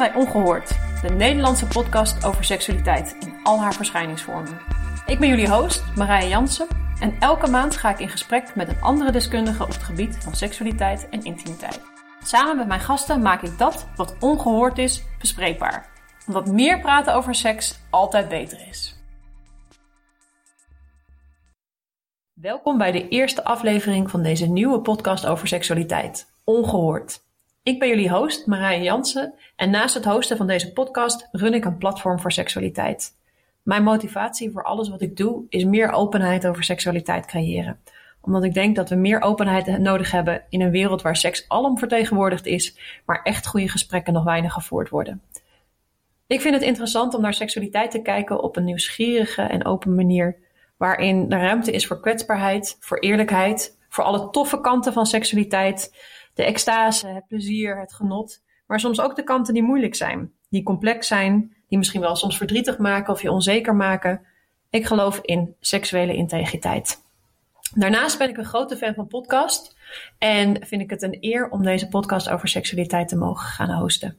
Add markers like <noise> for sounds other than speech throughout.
bij Ongehoord, de Nederlandse podcast over seksualiteit in al haar verschijningsvormen. Ik ben jullie host, Marije Jansen, en elke maand ga ik in gesprek met een andere deskundige op het gebied van seksualiteit en intimiteit. Samen met mijn gasten maak ik dat wat ongehoord is bespreekbaar, omdat meer praten over seks altijd beter is. Welkom bij de eerste aflevering van deze nieuwe podcast over seksualiteit, Ongehoord. Ik ben jullie host, Marije Jansen, en naast het hosten van deze podcast run ik een platform voor seksualiteit. Mijn motivatie voor alles wat ik doe is meer openheid over seksualiteit creëren. Omdat ik denk dat we meer openheid nodig hebben in een wereld waar seks alom vertegenwoordigd is, maar echt goede gesprekken nog weinig gevoerd worden. Ik vind het interessant om naar seksualiteit te kijken op een nieuwsgierige en open manier, waarin er ruimte is voor kwetsbaarheid, voor eerlijkheid, voor alle toffe kanten van seksualiteit, de extase, het plezier, het genot, maar soms ook de kanten die moeilijk zijn, die complex zijn, die misschien wel soms verdrietig maken of je onzeker maken. Ik geloof in seksuele integriteit. Daarnaast ben ik een grote fan van podcast en vind ik het een eer om deze podcast over seksualiteit te mogen gaan hosten.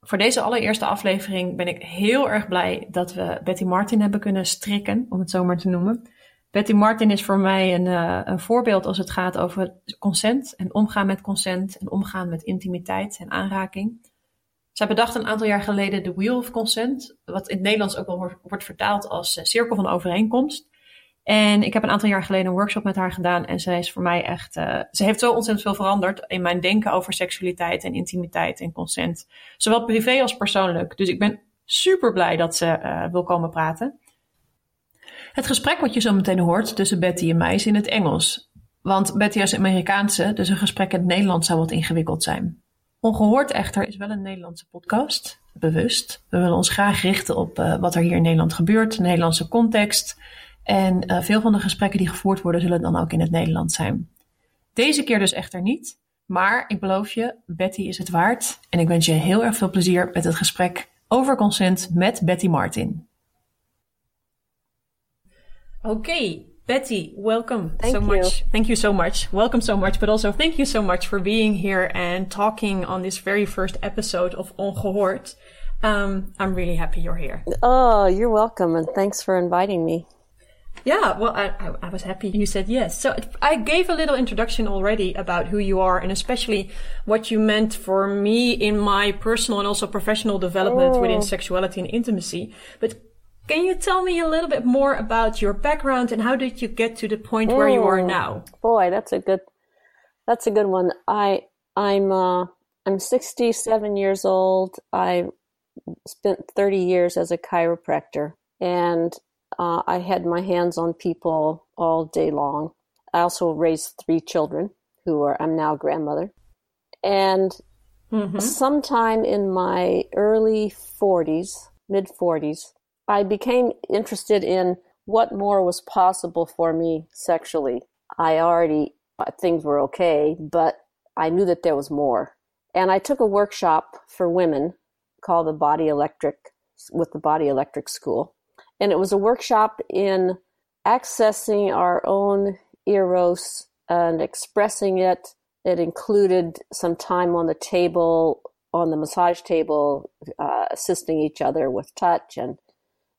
Voor deze allereerste aflevering ben ik heel erg blij dat we Betty Martin hebben kunnen strikken, om het zo maar te noemen. Betty Martin is voor mij een, uh, een voorbeeld als het gaat over consent en omgaan met consent en omgaan met intimiteit en aanraking. Zij bedacht een aantal jaar geleden de Wheel of Consent, wat in het Nederlands ook wel wordt, vertaald als uh, cirkel van overeenkomst. En ik heb een aantal jaar geleden een workshop met haar gedaan en zij is voor mij echt, uh, ze heeft zo ontzettend veel veranderd in mijn denken over seksualiteit en intimiteit en consent. Zowel privé als persoonlijk. Dus ik ben super blij dat ze wil komen praten. Het gesprek wat je zo meteen hoort tussen Betty en mij is in het Engels. Want Betty is Amerikaanse, dus een gesprek in het Nederlands zou wat ingewikkeld zijn. Ongehoord echter is wel een Nederlandse podcast, bewust. We willen ons graag richten op uh, wat er hier in Nederland gebeurt, Nederlandse context. En uh, veel van de gesprekken die gevoerd worden zullen dan ook in het Nederlands zijn. Deze keer dus echter niet. Maar ik beloof je, Betty is het waard. En ik wens je heel erg veel plezier met het gesprek over consent met Betty Martin. Okay, Betty, welcome thank so you. much. Thank you so much. Welcome so much, but also thank you so much for being here and talking on this very first episode of Ongehoord. Um, I'm really happy you're here. Oh, you're welcome, and thanks for inviting me. Yeah, well, I, I, I was happy you said yes. So I gave a little introduction already about who you are and especially what you meant for me in my personal and also professional development Oh. within sexuality and intimacy. But can you tell me a little bit more about your background and how did you get to the point where you are now? Boy, that's a good that's a good one. I I'm uh I'm 67 years old. I spent 30 years as a chiropractor and uh, I had my hands on people all day long. I also raised three children who are I'm now a grandmother. And Mhm. sometime in my early 40s, mid 40s, I became interested in what more was possible for me sexually. I already thought things were okay, but I knew that there was more. And I took a workshop for women called the Body Electric with the Body Electric School. And it was a workshop in accessing our own eros and expressing it. It included some time on the table, on the massage table, uh, assisting each other with touch. And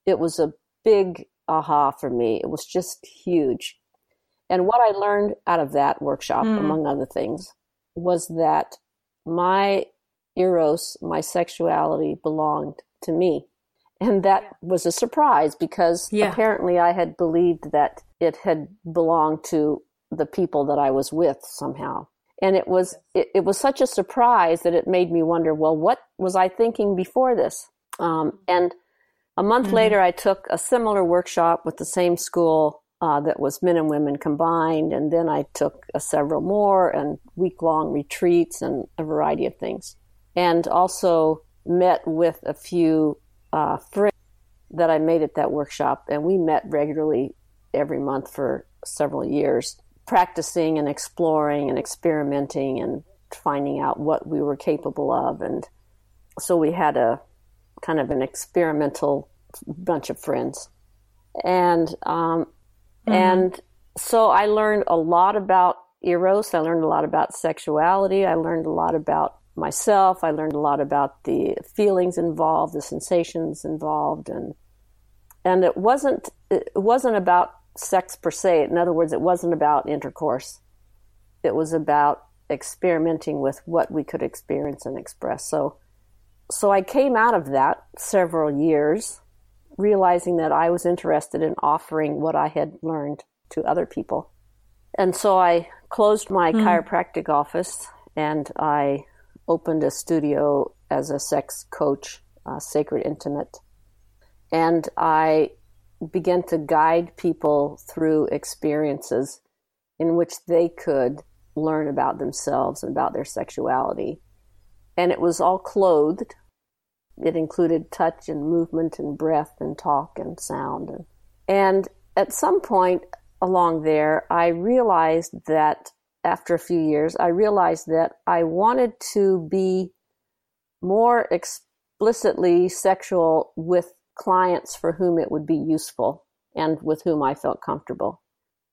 it was a big aha for me. It was just huge. And what I learned out of that workshop, Hmm. among other things, was that my eros, my sexuality belonged to me. And that was a surprise because Yeah. apparently I had believed that it had belonged to the people that I was with somehow. And it was it, it was such a surprise that it made me wonder, well, what was I thinking before this? Um, and a month Mhm. later, I took a similar workshop with the same school uh, that was men and women combined, and then I took uh, several more and week long retreats and a variety of things, and also met with a few uh, friends that I made at that workshop, and we met regularly every month for several years, practicing and exploring and experimenting and finding out what we were capable of, and so we had a kind of an experimental bunch of friends, and um, and so I learned a lot about eros. I learned a lot about sexuality. I learned a lot about myself. I learned a lot about the feelings involved, the sensations involved, and and it wasn't it wasn't about sex per se. In other words, it wasn't about intercourse. It was about experimenting with what we could experience and express. So so I came out of that several years realizing that I was interested in offering what I had learned to other people. And so I closed my mm. chiropractic office and I opened a studio as a sex coach, uh, Sacred Intimate. And I began to guide people through experiences in which they could learn about themselves and about their sexuality. And it was all clothed. It included touch and movement and breath and talk and sound. And, and at some point along there, I realized that after a few years, I realized that I wanted to be more explicitly sexual with clients for whom it would be useful and with whom I felt comfortable.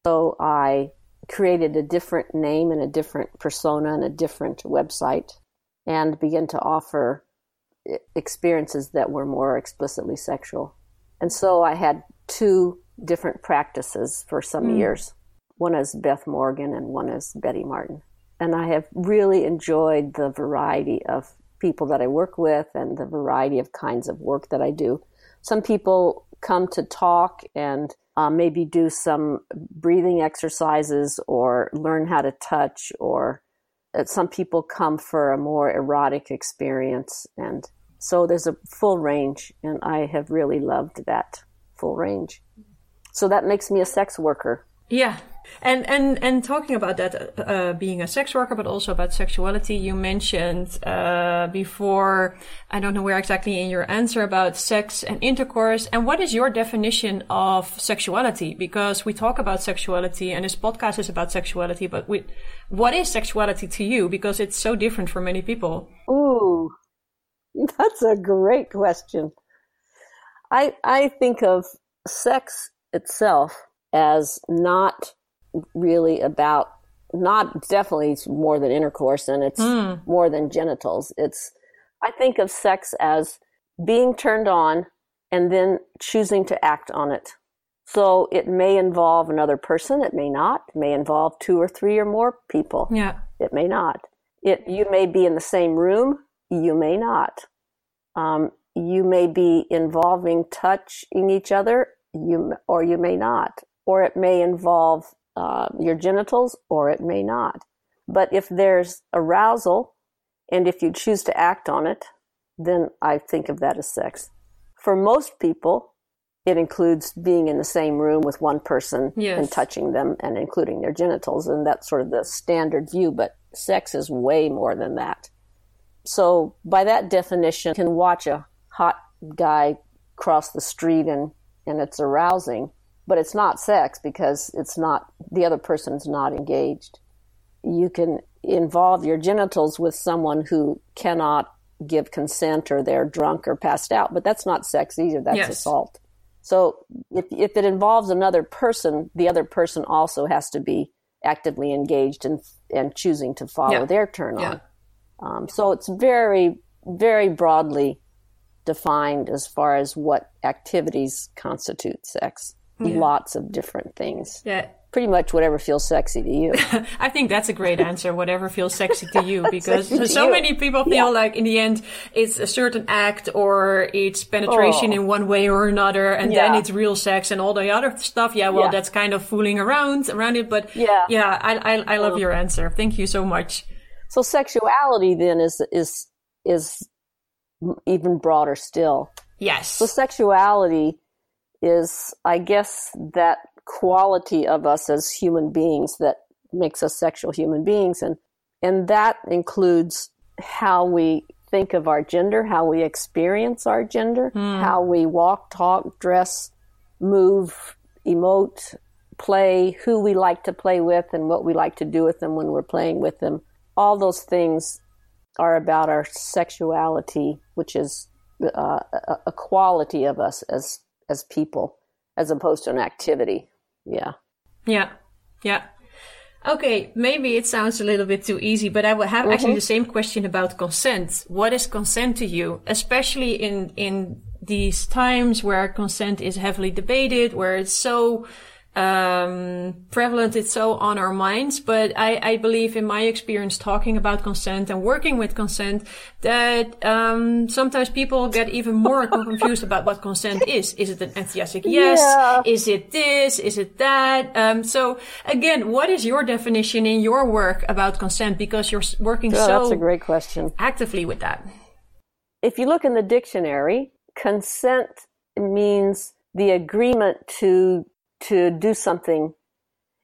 So I created a different name and a different persona and a different website and begin to offer experiences that were more explicitly sexual. And so I had two different practices for some mm. years. One is Beth Morgan and one is Betty Martin. And I have really enjoyed the variety of people that I work with and the variety of kinds of work that I do. Some people come to talk and uh, maybe do some breathing exercises or learn how to touch, or some people come for a more erotic experience. And so there's a full range, and I have really loved that full range. So that makes me a sex worker. Yeah. And and and talking about that, uh, being a sex worker, but also about sexuality, you mentioned uh, before. I don't know where exactly in your answer about sex and intercourse. And what is your definition of sexuality? Because we talk about sexuality, and this podcast is about sexuality. But we, what is sexuality to you? Because it's so different for many people. Ooh, <laughs> that's a great question. I I think of sex itself as not really about not definitely more than intercourse and it's mm. more than genitals. It's I think of sex as being turned on and then choosing to act on it. So it may involve another person, it may not. It may involve two or three or more people. Yeah. It may not. It you may be in the same room, you may not. Um, you may be involving touching each other, you or you may not or it may involve uh, your genitals, or it may not. But if there's arousal, and if you choose to act on it, then I think of that as sex. For most people, it includes being in the same room with one person yes. and touching them and including their genitals, and that's sort of the standard view. But sex is way more than that. So, by that definition, you can watch a hot guy cross the street and, and it's arousing but it's not sex because it's not the other person's not engaged. You can involve your genitals with someone who cannot give consent or they're drunk or passed out, but that's not sex either. That's yes. assault. So if if it involves another person, the other person also has to be actively engaged and and choosing to follow yeah. their turn on. Yeah. Um, so it's very very broadly defined as far as what activities constitute sex yeah. lots of different things. Yeah. Pretty much whatever feels sexy to you. <laughs> I think that's a great answer. Whatever feels sexy to you, <laughs> because so you. many people feel yeah. like in the end it's a certain act or it's penetration oh. in one way or another, and yeah. then it's real sex and all the other stuff. Yeah, well, that's kind of fooling around around it. But yeah, yeah, I I, I love oh. your answer. Thank you so much. So sexuality then is is is even broader still. Yes. So sexuality is, I guess, that quality of us as human beings that makes us sexual human beings. And, and that includes how we think of our gender, how we experience our gender, mm. how we walk, talk, dress, move, emote, play, who we like to play with, and what we like to do with them when we're playing with them. All those things are about our sexuality, which is uh, a quality of us as as people as opposed to an activity. Yeah. Yeah. Yeah. Okay, maybe it sounds a little bit too easy, but I would have mm-hmm. actually the same question about consent. What is consent to you, especially in in these times where consent is heavily debated, where it's so um, prevalent. It's so on our minds. But I, I believe in my experience talking about consent and working with consent that, um, sometimes people get even more confused about what consent is. Is it an enthusiastic yes? Yeah. Is it this? Is it that? Um, so again, what is your definition in your work about consent? Because you're working oh, so that's a great question. actively with that. If you look in the dictionary, consent means the agreement to to do something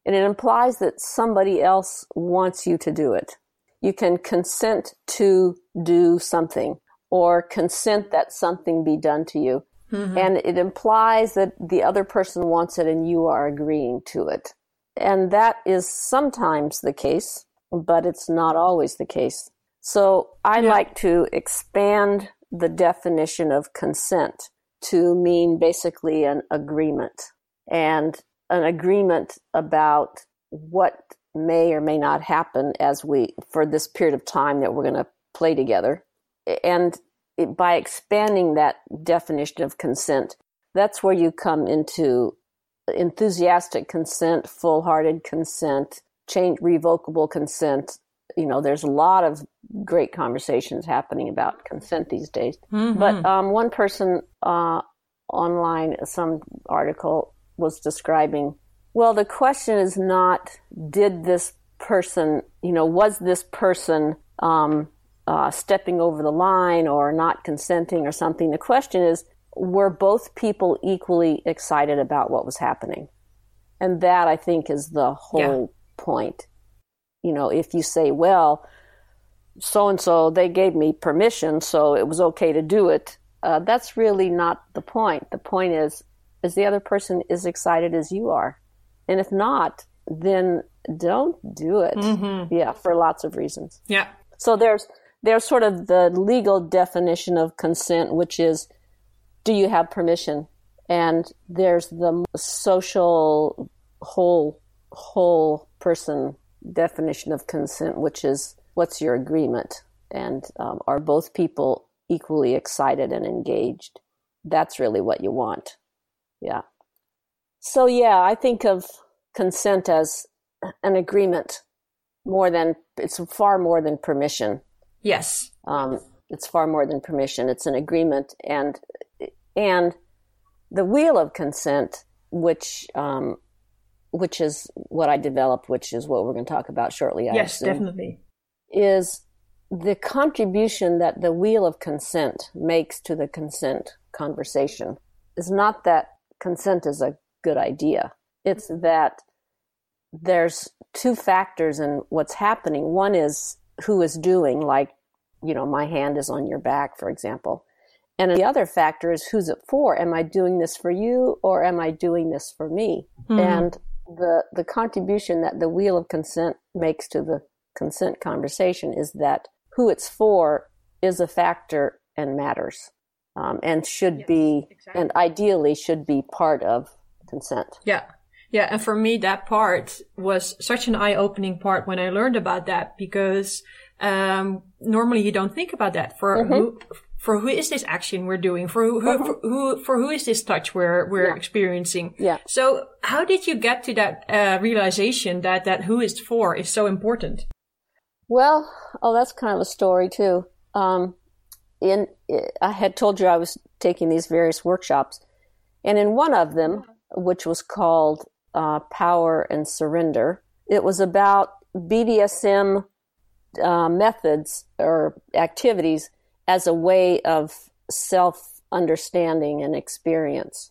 and it implies that somebody else wants you to do it. You can consent to do something or consent that something be done to you. Mm-hmm. And it implies that the other person wants it and you are agreeing to it. And that is sometimes the case, but it's not always the case. So I yeah. like to expand the definition of consent to mean basically an agreement and an agreement about what may or may not happen as we for this period of time that we're going to play together. And it, by expanding that definition of consent that's where you come into enthusiastic consent full-hearted consent change revocable consent. You know there's a lot of great conversations happening about consent these days. Mm-hmm. but um, one person uh, online some article was describing. Well, the question is not did this person, you know, was this person um, uh, stepping over the line or not consenting or something? The question is were both people equally excited about what was happening? And that I think is the whole yeah. point. You know, if you say, well, so and so, they gave me permission, so it was okay to do it. Uh, that's really not the point. The point is, is the other person as excited as you are. And if not, then don't do it. Mm-hmm. Yeah, for lots of reasons. Yeah. So there's there's sort of the legal definition of consent, which is do you have permission? And there's the social whole whole person definition of consent, which is what's your agreement? And um, are both people equally excited and engaged? That's really what you want. Yeah. So, yeah, I think of consent as an agreement more than, it's far more than permission. Yes. Um, it's far more than permission. It's an agreement. And, and the wheel of consent, which, um, which is what I developed, which is what we're going to talk about shortly. I yes, assume, definitely. Is the contribution that the wheel of consent makes to the consent conversation is not that consent is a good idea. It's that there's two factors in what's happening. One is who is doing, like, you know, my hand is on your back, for example. And the other factor is who's it for? Am I doing this for you or am I doing this for me? Mm-hmm. And the the contribution that the wheel of consent makes to the consent conversation is that who it's for is a factor and matters um, and should yes, be exactly. and ideally should be part of consent. Yeah. Yeah, and for me, that part was such an eye-opening part when I learned about that because um, normally you don't think about that. For mm-hmm. who, for who is this action we're doing? For who, who, mm-hmm. for, who, for who is this touch we're we're yeah. experiencing? Yeah. So, how did you get to that uh, realization that that who is for is so important? Well, oh, that's kind of a story too. Um, in I had told you I was taking these various workshops, and in one of them, which was called uh, Power and Surrender, it was about BDSM uh, methods or activities as a way of self understanding and experience.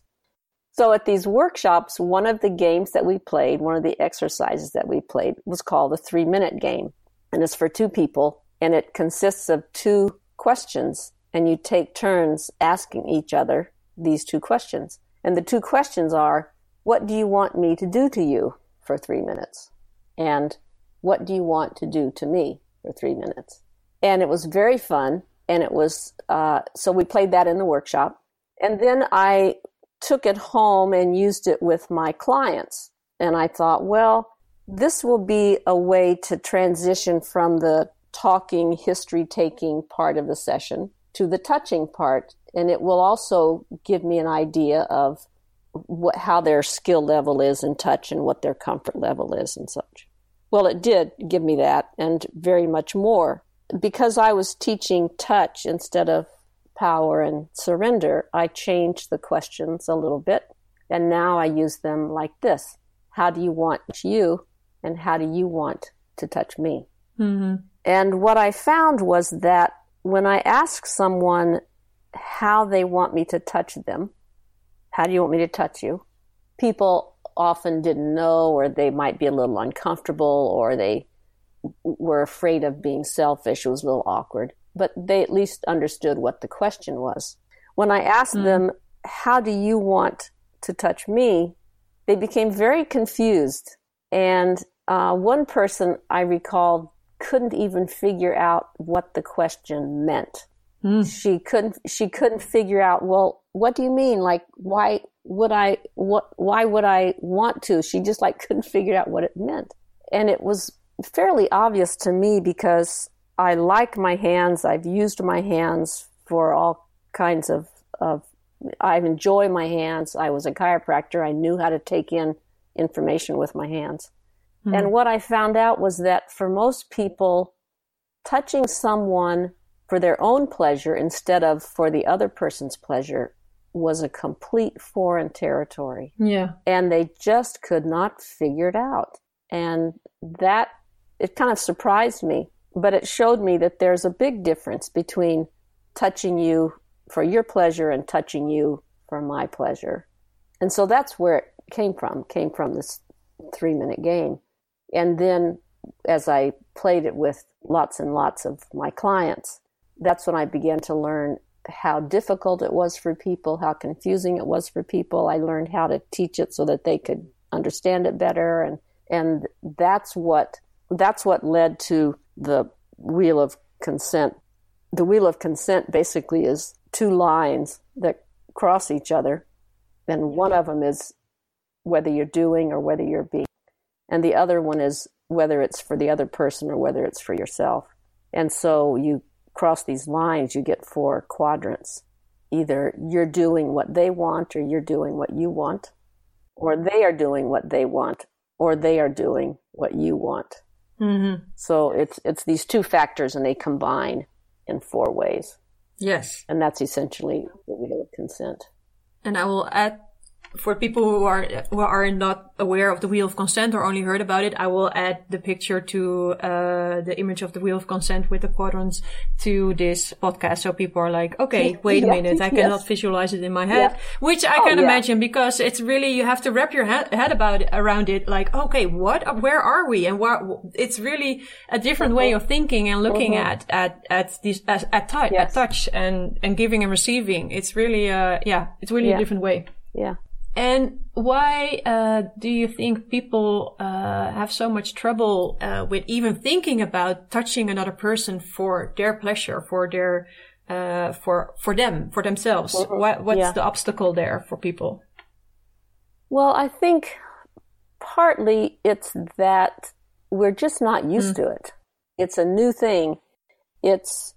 So at these workshops, one of the games that we played, one of the exercises that we played was called the three minute game. And it's for two people and it consists of two questions and you take turns asking each other these two questions. And the two questions are, what do you want me to do to you for three minutes? And what do you want to do to me for three minutes? And it was very fun. And it was, uh, so we played that in the workshop. And then I took it home and used it with my clients. And I thought, well, this will be a way to transition from the talking, history taking part of the session to the touching part. And it will also give me an idea of what, how their skill level is in touch and what their comfort level is and such. Well, it did give me that and very much more. Because I was teaching touch instead of power and surrender, I changed the questions a little bit. And now I use them like this How do you want you? And how do you want to touch me? Mm-hmm. And what I found was that when I ask someone how they want me to touch them, how do you want me to touch you? People often didn't know, or they might be a little uncomfortable, or they were afraid of being selfish. It was a little awkward, but they at least understood what the question was. When I asked mm. them, How do you want to touch me? they became very confused. And uh, one person I recalled couldn't even figure out what the question meant. Mm. She couldn't she couldn't figure out, well, what do you mean? Like why would I what why would I want to? She just like couldn't figure out what it meant. And it was fairly obvious to me because I like my hands. I've used my hands for all kinds of, of I enjoy my hands. I was a chiropractor. I knew how to take in information with my hands. Mm. And what I found out was that for most people, touching someone for their own pleasure instead of for the other person's pleasure was a complete foreign territory. Yeah. And they just could not figure it out. And that, it kind of surprised me, but it showed me that there's a big difference between touching you for your pleasure and touching you for my pleasure. And so that's where it came from, came from this three minute game. And then as I played it with lots and lots of my clients, that's when I began to learn how difficult it was for people, how confusing it was for people. I learned how to teach it so that they could understand it better and and that's what that's what led to the wheel of consent. The wheel of consent basically is two lines that cross each other and one of them is whether you're doing or whether you're being and the other one is whether it's for the other person or whether it's for yourself. And so you cross these lines, you get four quadrants. Either you're doing what they want, or you're doing what you want, or they are doing what they want, or they are doing what you want. Mm-hmm. So it's it's these two factors, and they combine in four ways. Yes, and that's essentially the wheel of consent. And I will add for people who are who are not aware of the wheel of consent or only heard about it, I will add the picture to uh, the image of the wheel of consent with the quadrants to this podcast, so people are like, okay, wait yeah, a minute, I <laughs> cannot yes. visualize it in my head, yeah. which I oh, can yeah. imagine because it's really you have to wrap your head, head about it, around it, like, okay, what, where are we, and what? It's really a different way of thinking and looking mm-hmm. at at at these at, at touch, yes. at touch, and and giving and receiving. It's really, uh, yeah, it's really a different way. Yeah. And why uh, do you think people uh, have so much trouble uh, with even thinking about touching another person for their pleasure, for their, uh, for for them, for themselves? Mm-hmm. What, what's yeah. the obstacle there for people? Well, I think partly it's that we're just not used mm. to it. It's a new thing. It's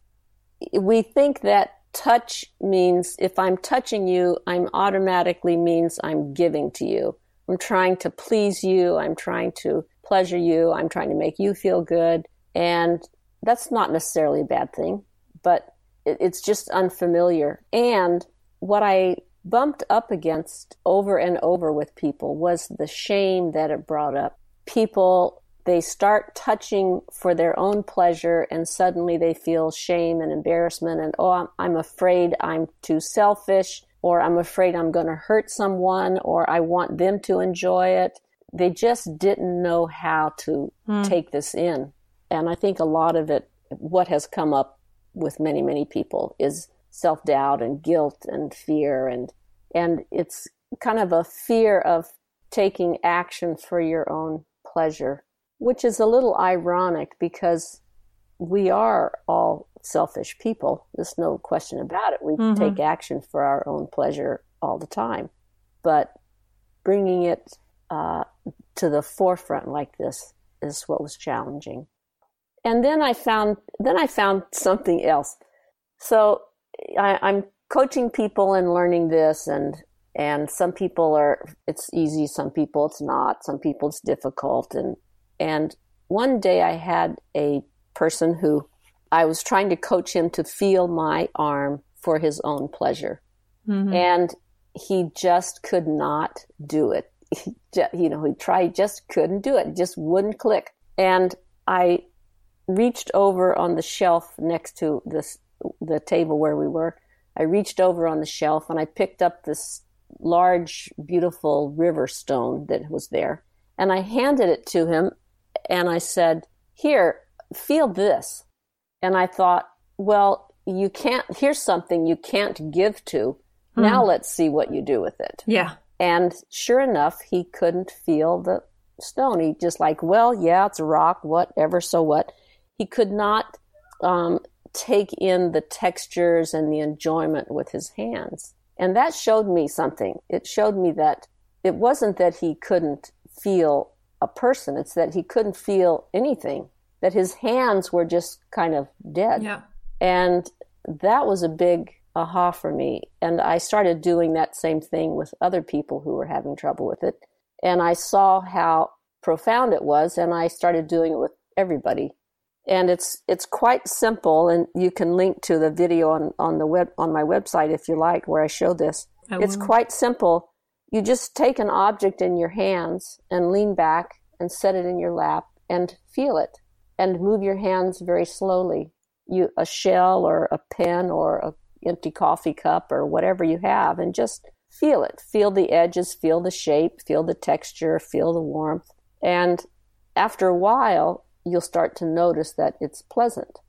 we think that touch means if I'm touching you, I'm automatically means I'm giving to you. I'm trying to please you. I'm trying to pleasure you. I'm trying to make you feel good. And that's not necessarily a bad thing, but it's just unfamiliar. And what I bumped up against over and over with people was the shame that it brought up. People they start touching for their own pleasure and suddenly they feel shame and embarrassment and oh I'm, I'm afraid i'm too selfish or i'm afraid i'm going to hurt someone or i want them to enjoy it. They just didn't know how to hmm. take this in. And i think a lot of it what has come up with many many people is self-doubt and guilt and fear and and it's kind of a fear of taking action for your own pleasure which is a little ironic because we are all selfish people. There's no question about it. We mm-hmm. take action for our own pleasure all the time. But bringing it uh, to the forefront like this is what was challenging. And then I found then I found something else. So I, I'm coaching people and learning this and and some people are it's easy some people it's not some people it's difficult and and one day i had a person who i was trying to coach him to feel my arm for his own pleasure. Mm-hmm. and he just could not do it. <laughs> He you know he tried just couldn't do it just wouldn't click. And i reached over on the shelf next to this the table where we were. I reached over on the shelf and i picked up this large, beautiful river stone that was there. And I handed it to him and I said, Here, feel this. And I thought, well, you can't, here's something you can't give to. Hmm. Now let's see what you do with it. Yeah. And sure enough, he couldn't feel the stone. He just like, well, yeah, it's a rock, whatever, so what. He could not um, take in the textures and the enjoyment with his hands. And that showed me something. It showed me that it wasn't that he couldn't feel a person, it's that he couldn't feel anything, that his hands were just kind of dead. Yeah. And that was a big aha for me. And I started doing that same thing with other people who were having trouble with it. And I saw how profound it was, and I started doing it with everybody and it's it's quite simple and you can link to the video on on the web on my website if you like where I show this. I it's quite simple. You just take an object in your hands and lean back and set it in your lap and feel it and move your hands very slowly. You a shell or a pen or a empty coffee cup or whatever you have and just feel it. Feel the edges, feel the shape, feel the texture, feel the warmth. And after a while, you'll start to notice that it's pleasant.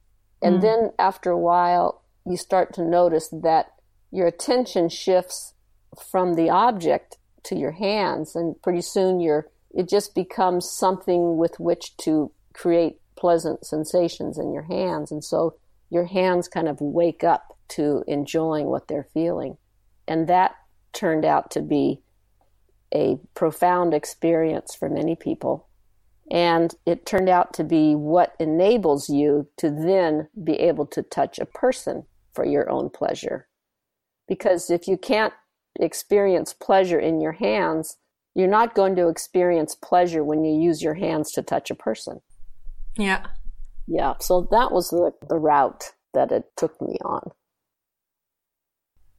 And mm. then after a while, you start to notice that your attention shifts from the object to your hands, and pretty soon you're, it just becomes something with which to create pleasant sensations in your hands. And so your hands kind of wake up to enjoying what they're feeling. And that turned out to be a profound experience for many people and it turned out to be what enables you to then be able to touch a person for your own pleasure. Because if you can't experience pleasure in your hands, you're not going to experience pleasure when you use your hands to touch a person. Yeah. Yeah. So that was the, the route that it took me on.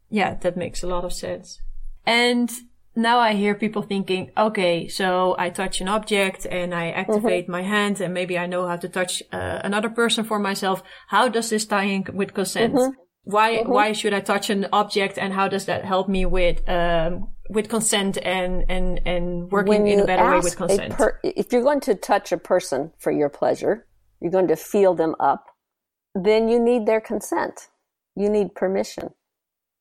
Yeah, that makes a lot of sense. And now I hear people thinking, okay, so I touch an object and I activate mm-hmm. my hand and maybe I know how to touch uh, another person for myself. How does this tie in with consent? Mm-hmm. Why, mm-hmm. why should I touch an object and how does that help me with, um, with consent and, and, and working in a better way with consent? Per- if you're going to touch a person for your pleasure, you're going to feel them up, then you need their consent. You need permission.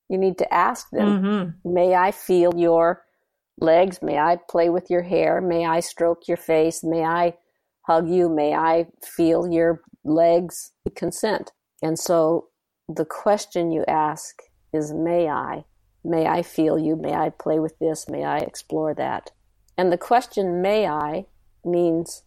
You need to ask them, mm-hmm. may I feel your legs? May I play with your hair? May I stroke your face? May I hug you? May I feel your legs? Consent. And so the question you ask is, may I? May I feel you? May I play with this? May I explore that? And the question, may I, means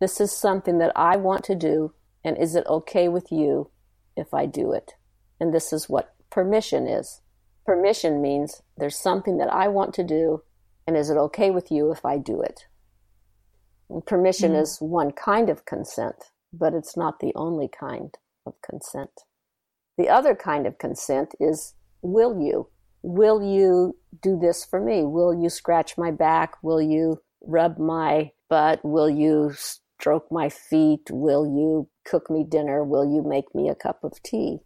this is something that I want to do, and is it okay with you if I do it? And this is what permission is. Permission means there's something that I want to do, and is it okay with you if I do it? And permission mm. is one kind of consent, but it's not the only kind of consent. The other kind of consent is will you? Will you do this for me? Will you scratch my back? Will you rub my butt? Will you stroke my feet? Will you cook me dinner? Will you make me a cup of tea?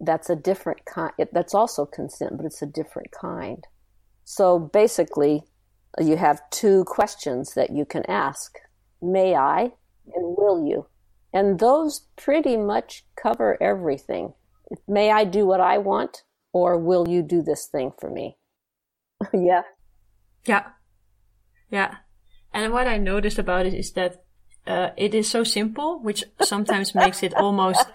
that's a different kind. That's also consent, but it's a different kind. So basically, you have two questions that you can ask May I and will you? And those pretty much cover everything. May I do what I want, or will you do this thing for me? <laughs> yeah. Yeah. Yeah. And what I noticed about it is that uh, it is so simple, which sometimes <laughs> makes it almost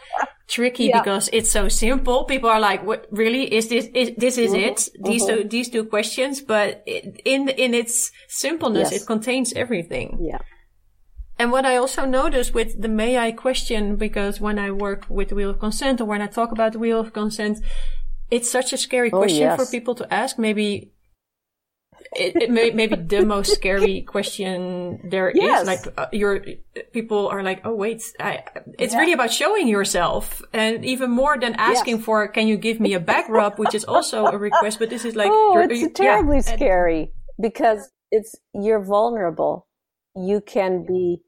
tricky yeah. because it's so simple. People are like, "What really is this? Is, this is mm-hmm. it? These mm-hmm. two these two questions." But it, in in its simpleness, yes. it contains everything. Yeah. And what I also notice with the may I question, because when I work with the wheel of consent or when I talk about the wheel of consent, it's such a scary oh, question yes. for people to ask. Maybe it, it may, maybe the most scary <laughs> question there yes. is. Like uh, your people are like, oh wait, I, it's yeah. really about showing yourself, and even more than asking yes. for, can you give me a back rub, which is also a request. But this is like, oh, it's terribly yeah. scary because it's you're vulnerable. You can be,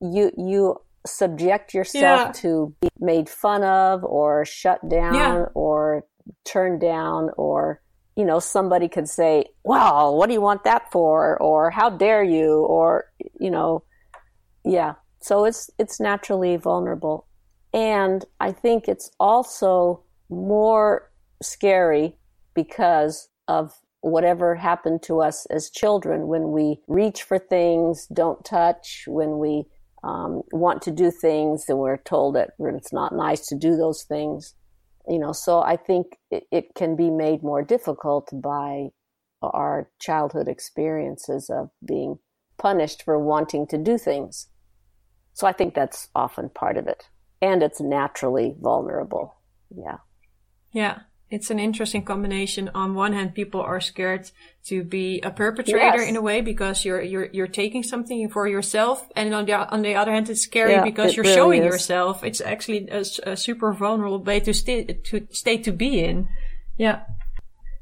you you subject yourself yeah. to be made fun of or shut down or turned down or you know, somebody could say, well, what do you want that for? Or how dare you? Or, you know, yeah. So it's, it's naturally vulnerable. And I think it's also more scary because of whatever happened to us as children when we reach for things, don't touch, when we um, want to do things and we're told that it's not nice to do those things you know. So i think it, it, can be made more difficult by our childhood experiences of being punished for wanting to do things. So i think that's often part of it. And it's naturally vulnerable. Yeah. Yeah it's an interesting combination. On one hand, people are scared to be a perpetrator yes. in a way because you're you're you're taking something for yourself, and on the on the other hand, it's scary yeah, because it you're really showing is. yourself. It's actually a, a, super vulnerable way to stay to stay to be in. Yeah.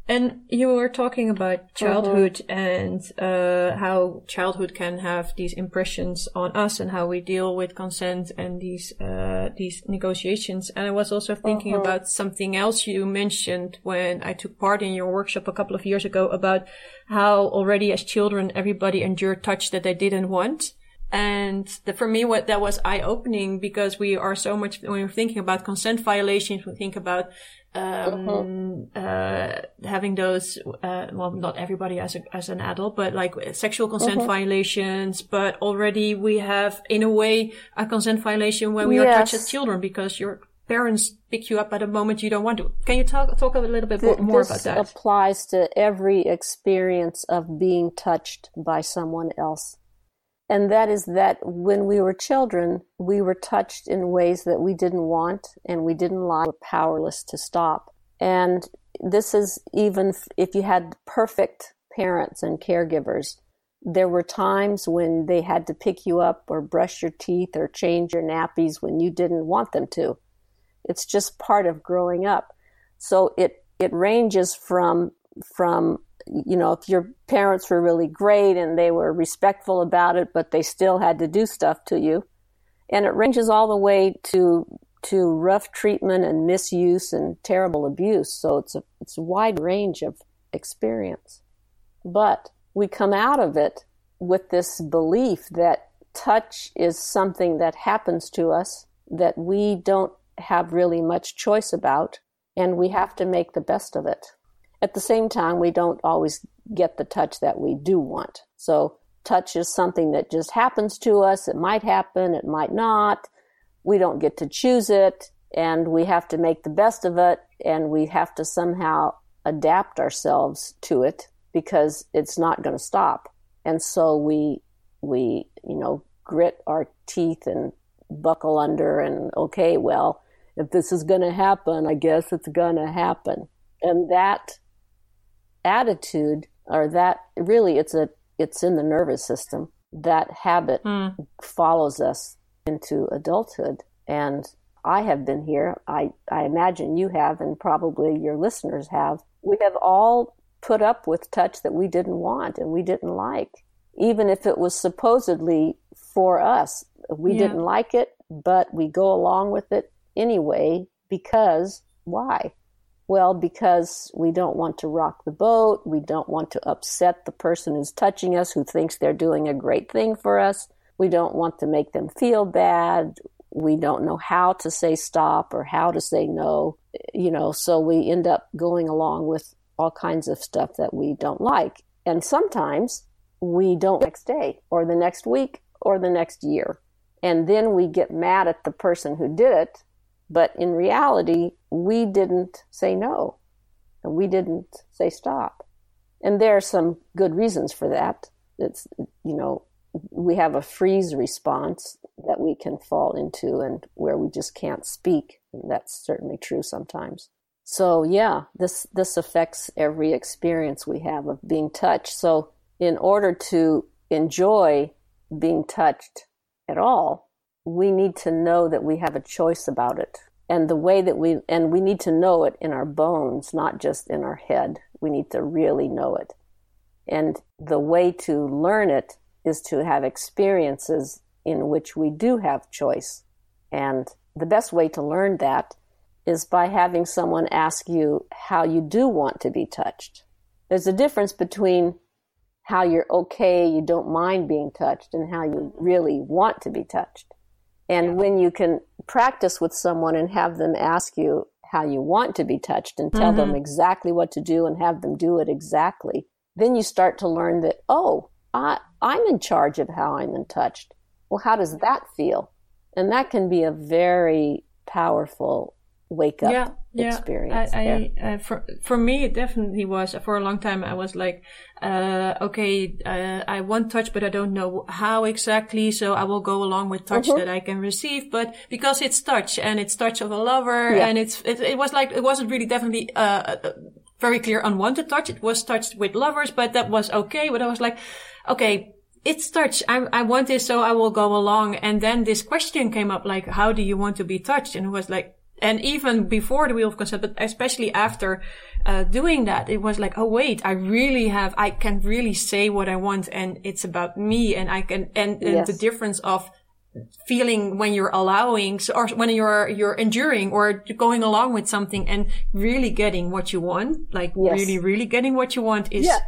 And you were talking about childhood mm-hmm. and uh, how childhood can have these impressions on us and how we deal with consent and these uh, these negotiations. And I was also thinking mm-hmm. about something else you mentioned when I took part in your workshop a couple of years ago about how already as children everybody endured touch that they didn't want. And the, for me, what that was eye opening because we are so much when we're thinking about consent violations, we think about um, uh-huh. uh, having those, uh, well, not everybody as a, as an adult, but like sexual consent uh-huh. violations. But already we have, in a way, a consent violation when we yes. are touched as children because your parents pick you up at a moment you don't want to. Can you talk talk a little bit Th- more about that? This applies to every experience of being touched by someone else and that is that when we were children, we were touched in ways that we didn't want and we didn't like, we were powerless to stop. And this is even if you had perfect parents and caregivers, there were times when they had to pick you up or brush your teeth or change your nappies when you didn't want them to. It's just part of growing up. So it, it ranges from, from you know, if your parents were really great and they were respectful about it, but they still had to do stuff to you. And it ranges all the way to to rough treatment and misuse and terrible abuse. So it's a it's a wide range of experience. But we come out of it with this belief that touch is something that happens to us that we don't have really much choice about and we have to make the best of it. At the same time, we don't always get the touch that we do want. So touch is something that just happens to us. It might happen, it might not. We don't get to choose it, and we have to make the best of it, and we have to somehow adapt ourselves to it because it's not going to stop. And so we we you know grit our teeth and buckle under and okay, well, if this is going to happen, I guess it's going to happen. And that attitude or that really it's a it's in the nervous system. That habit mm. follows us into adulthood. And i have been here. I i imagine you have and probably your listeners have. We have all put up with touch that we didn't want and we didn't like even if it was supposedly for us. We yeah. didn't like it but we go along with it anyway because why well, because we don't want to rock the boat. We don't want to upset the person who's touching us, who thinks they're doing a great thing for us. We don't want to make them feel bad. We don't know how to say stop or how to say no, you know, so we end up going along with all kinds of stuff that we don't like. And sometimes we don't next day or the next week or the next year. And then we get mad at the person who did it But in reality, we didn't say no and we didn't say stop. And there are some good reasons for that. It's, you know, we have a freeze response that we can fall into and where we just can't speak. And that's certainly true sometimes. So yeah, this this affects every experience we have of being touched. So in order to enjoy being touched at all, we need to know that we have a choice about it. And the way that we and we need to know it in our bones, not just in our head. We need to really know it. And the way to learn it is to have experiences in which we do have choice. And the best way to learn that is by having someone ask you how you do want to be touched. There's a difference between how you're okay, you don't mind being touched, and how you really want to be touched. And when you can practice with someone and have them ask you how you want to be touched and tell mm-hmm. them exactly what to do and have them do it exactly, then you start to learn that, oh, I, I'm in charge of how I'm in touched. Well, how does that feel? And that can be a very powerful wake up yeah, yeah. experience. I, I, uh, for for me, it definitely was. For a long time, I was like, uh, okay, uh, I want touch, but I don't know how exactly. So I will go along with touch mm-hmm. that I can receive. But because it's touch and it's touch of a lover, yeah. and it's it, it, was like it wasn't really definitely uh, uh, very clear unwanted touch. It was touched with lovers, but that was okay. But I was like, okay, it's touch. I, I want this, so I will go along. And then this question came up, like, how do you want to be touched? And it was like, and even before the wheel of consent, but especially after uh, doing that, it was like, oh wait, I really have, I can really say what I want, and it's about me, and I can, and, and yes. the difference of feeling when you're allowing, or when you're you're enduring or going along with something, and really getting what you want, like yes. really, really getting what you want, is yeah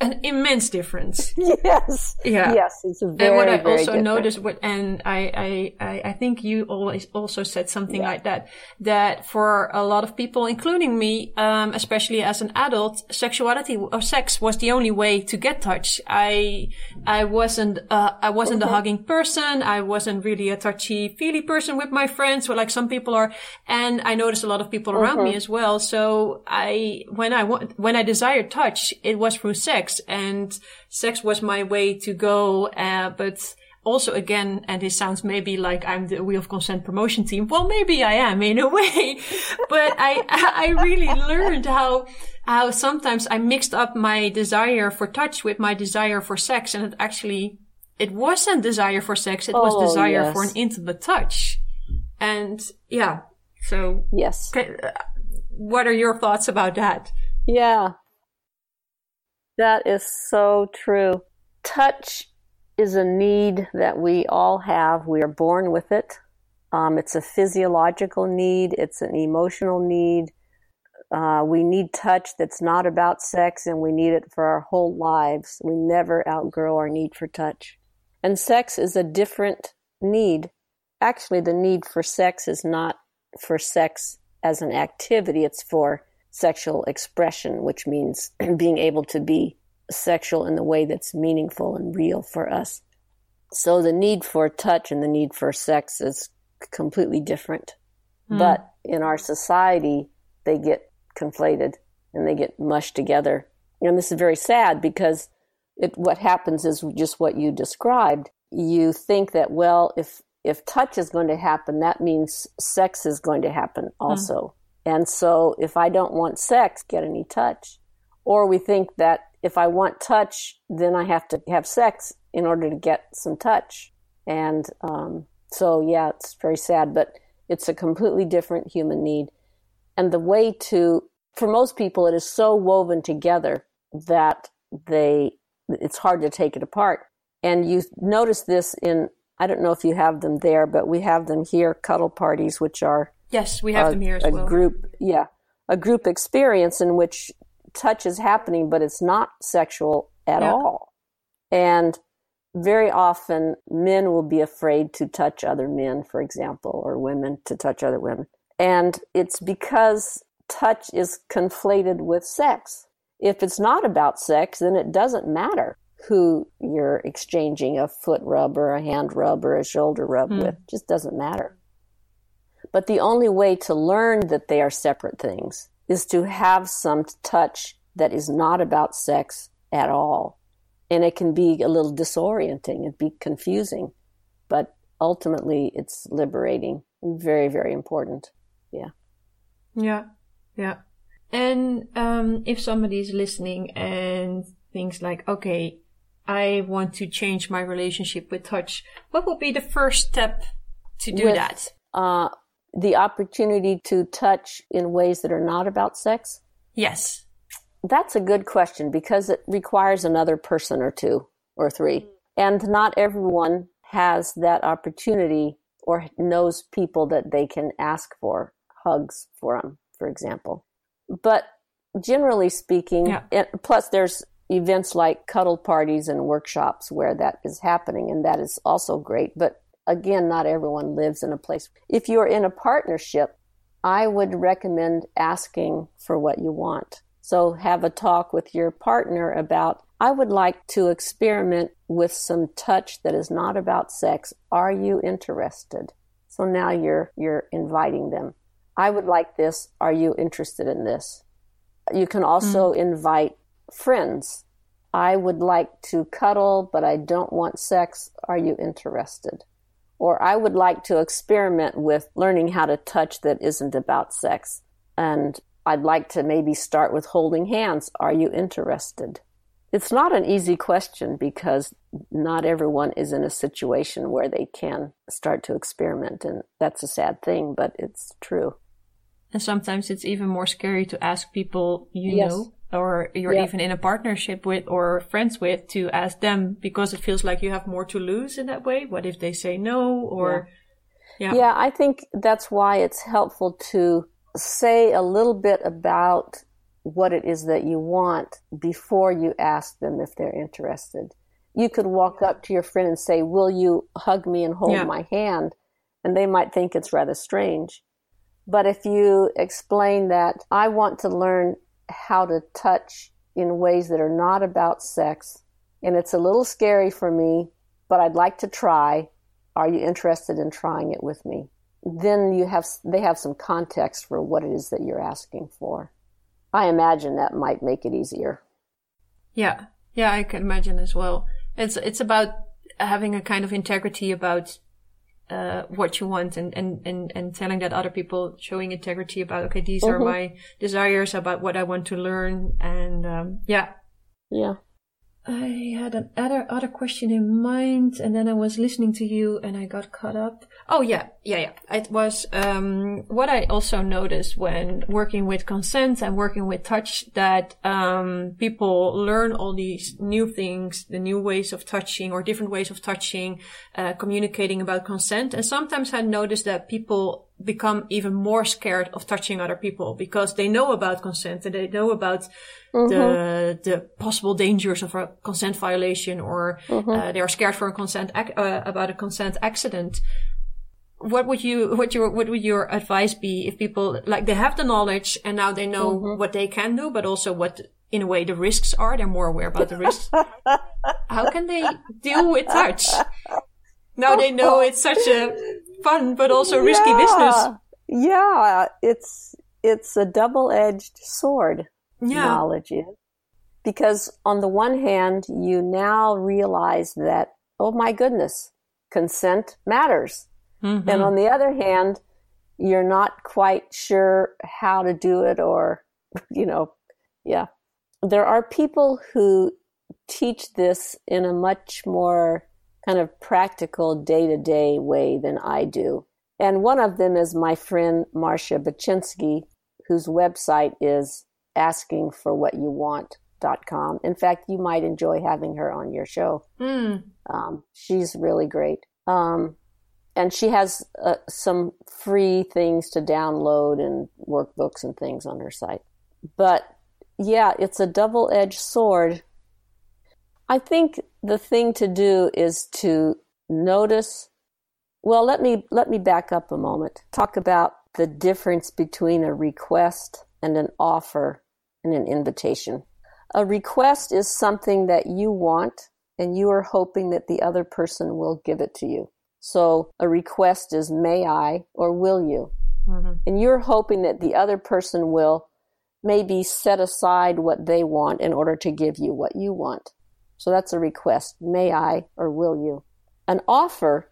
an immense difference. <laughs> Yes. Yeah. Yes, it's very. And what I also different. noticed, what, and I, I, I think you always also said something yeah. like that, that for a lot of people, including me, um, especially as an adult, sexuality or sex was the only way to get touch. I, I wasn't, uh, I wasn't mm-hmm. a hugging person. I wasn't really a touchy feely person with my friends, or like some people are. And I noticed a lot of people around mm-hmm. me as well. So I, when I, when I desired touch, it was through sex sex and sex was my way to go. Uh, but also again, and this sounds maybe like I'm the Wheel of Consent promotion team. Well, maybe I am in a <laughs> way, but I, <laughs> I really learned how, how sometimes I mixed up my desire for touch with my desire for sex. And it actually, it wasn't desire for sex. It was oh, desire yes. for an intimate touch. And yeah, so yes. What are your thoughts about that? Yeah, that is so true. Touch is a need that we all have. We are born with it. Um, it's a physiological need, it's an emotional need. Uh, we need touch that's not about sex, and we need it for our whole lives. We never outgrow our need for touch. And sex is a different need. Actually, the need for sex is not for sex as an activity, it's for sexual expression, which means <clears throat> being able to be sexual in the way that's meaningful and real for us. So the need for touch and the need for sex is completely different. Mm. But in our society, they get conflated and they get mushed together. And this is very sad because it, what happens is just what you described. You think that, well, if, if touch is going to happen, that means sex is going to happen also. Mm. And so if I don't want sex, get any touch. Or we think that if I want touch, then I have to have sex in order to get some touch. And um, so, yeah, it's very sad, but it's a completely different human need. And the way to, for most people, it is so woven together that they, it's hard to take it apart. And you notice this in, I don't know if you have them there, but we have them here, cuddle parties, which are yes, we have a, them here as a well. group, yeah, a group experience in which touch is happening, but it's not sexual at yeah. all. And very often men will be afraid to touch other men, for example, or women to touch other women. And it's because touch is conflated with sex. If it's not about sex, then it doesn't matter who you're exchanging a foot rub or a hand rub or a shoulder rub mm. with. It just doesn't matter. But the only way to learn that they are separate things is to have some touch that is not about sex at all. And it can be a little disorienting and be confusing, but ultimately it's liberating and very, very important. Yeah. Yeah. Yeah. And um, if somebody is listening and thinks like, okay, I want to change my relationship with touch, what would be the first step to do With, that? Uh, the opportunity to touch in ways that are not about sex? Yes. That's a good question because it requires another person or two or three. And not everyone has that opportunity or knows people that they can ask for hugs for them, for example. But generally speaking, Yeah. and plus there's events like cuddle parties and workshops where that is happening, and that is also great. But again, not everyone lives in a place. If you're in a partnership, I would recommend asking for what you want. So have a talk with your partner about, I would like to experiment with some touch that is not about sex. Are you interested? So now you're, you're inviting them. I would like this. Are you interested in this? You can also mm. invite friends. I would like to cuddle, but I don't want sex. Are you interested? Or I would like to experiment with learning how to touch that isn't about sex. And I'd like to maybe start with holding hands. Are you interested? It's not an easy question because not everyone is in a situation where they can start to experiment. And that's a sad thing, but it's true. And sometimes it's even more scary to ask people you Yes. know or you're Yeah. even in a partnership with or friends with to ask them because it feels like you have more to lose in that way. What if they say no or yeah. Yeah, I think that's why it's helpful to say a little bit about what it is that you want before you ask them if they're interested. You could walk up to your friend and say, Will you hug me and hold Yeah. my hand? And they might think it's rather strange. But if you explain that I want to learn how to touch in ways that are not about sex, and it's a little scary for me, but I'd like to try. Are you interested in trying it with me? Then you have they have some context for what it is that you're asking for. I imagine that might make it easier. Yeah, yeah, I can imagine as well. It's it's about having a kind of integrity about uh, what you want and, and, and, and telling that other people, showing integrity about okay, these are Mhm. my desires about what I want to learn, and um, yeah. Yeah. I had an other other question in mind, and then I was listening to you, and I got caught up. Oh yeah, yeah, yeah. It was um, what I also noticed when working with consent and working with touch that um, people learn all these new things, the new ways of touching or different ways of touching, uh, communicating about consent. And sometimes I noticed that people become even more scared of touching other people because they know about consent and they know about the the possible dangers of a consent violation or uh, they are scared for a consent ac- uh, about a consent accident what would you what your what would your advice be if people like they have the knowledge and now they know mm-hmm. what they can do but also what in a way the risks are? They're more aware about the risks. <laughs> How can they deal with touch now they know oh. it's such a fun but also risky business. Yeah, it's it's a double-edged sword. yeah. Knowledge is because on the one hand, you now realize that oh my goodness, consent matters, Mhm. and on the other hand, you're not quite sure how to do it, or <laughs> you know, yeah. There are people who teach this in a much more kind of practical day to day way than I do. And one of them is my friend Marcia Baczynski, whose website is askingforwhatyouwant.com. In fact, you might enjoy having her on your show. Mm. Um, she's really great. Um, and she has uh, some free things to download and workbooks and things on her site. But yeah, it's a double edged sword. I think the thing to do is to notice. Well, let me let me back up a moment. Talk about the difference between a request and an offer and an invitation. A request is something that you want and you are hoping that the other person will give it to you. So a request is may I or will you? Mm-hmm. And you're hoping that the other person will maybe set aside what they want in order to give you what you want. So that's a request. May I or will you? An offer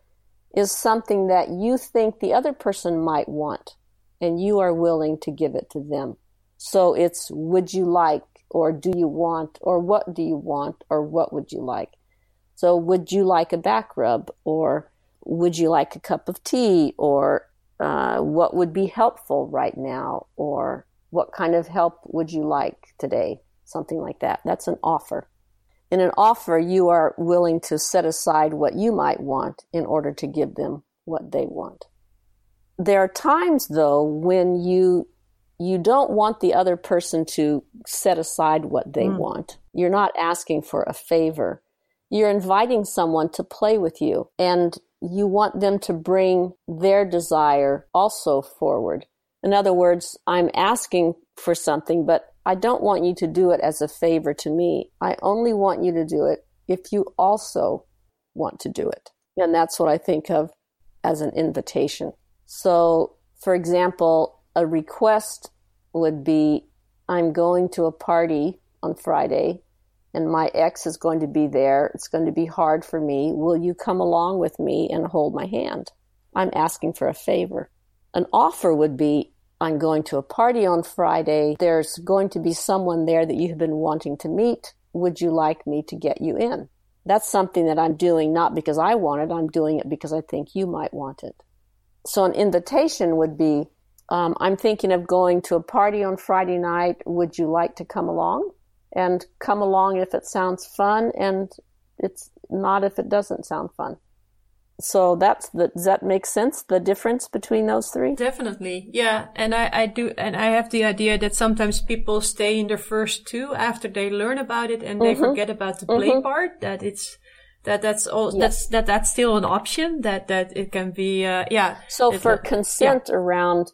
is something that you think the other person might want and you are willing to give it to them. So it's would you like or do you want or what do you want or what would you like? So would you like a back rub or would you like a cup of tea or uh, what would be helpful right now or what kind of help would you like today? Something like that. That's an offer. In an offer, you are willing to set aside what you might want in order to give them what they want. There are times though when you you don't want the other person to set aside what they mm. want. You're not asking for a favor. You're inviting someone to play with you and you want them to bring their desire also forward. In other words, I'm asking for something, but I don't want you to do it as a favor to me. I only want you to do it if you also want to do it. And that's what I think of as an invitation. So, for example, a request would be I'm going to a party on Friday and my ex is going to be there. It's going to be hard for me. Will you come along with me and hold my hand? I'm asking for a favor. An offer would be I'm going to a party on Friday. There's going to be someone there that you have been wanting to meet. Would you like me to get you in? That's something that I'm doing not because I want it, I'm doing it because I think you might want it. So an invitation would be um, I'm thinking of going to a party on Friday night. Would you like to come along? And come along if it sounds fun and it's not if it doesn't sound fun. So that's the, does that make sense? The difference between those three? Definitely. Yeah. And I, I do, and I have the idea that sometimes people stay in the first two after they learn about it and they mm-hmm. forget about the play mm-hmm. part, that it's, that that's all, yes. that's, that that's still an option, that, that it can be, uh, yeah. So for consent yeah. around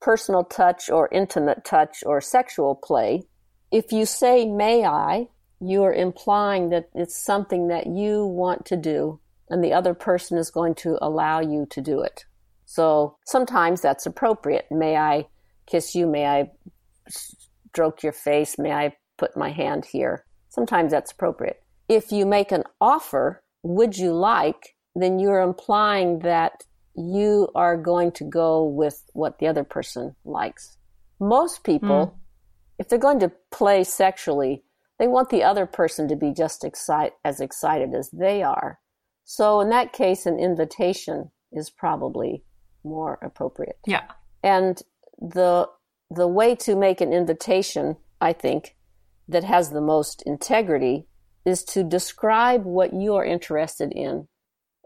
personal touch or intimate touch or sexual play, if you say, may I, you are implying that it's something that you want to do and the other person is going to allow you to do it. So sometimes that's appropriate. May I kiss you? May I stroke your face? May I put my hand here? Sometimes that's appropriate. If you make an offer, would you like, then you're implying that you are going to go with what the other person likes. Most people mm if they're going to play sexually, they want the other person to be just excite, as excited as they are. So in that case, an invitation is probably more appropriate. Yeah. And the the way to make an invitation, I think, that has the most integrity is to describe what you are interested in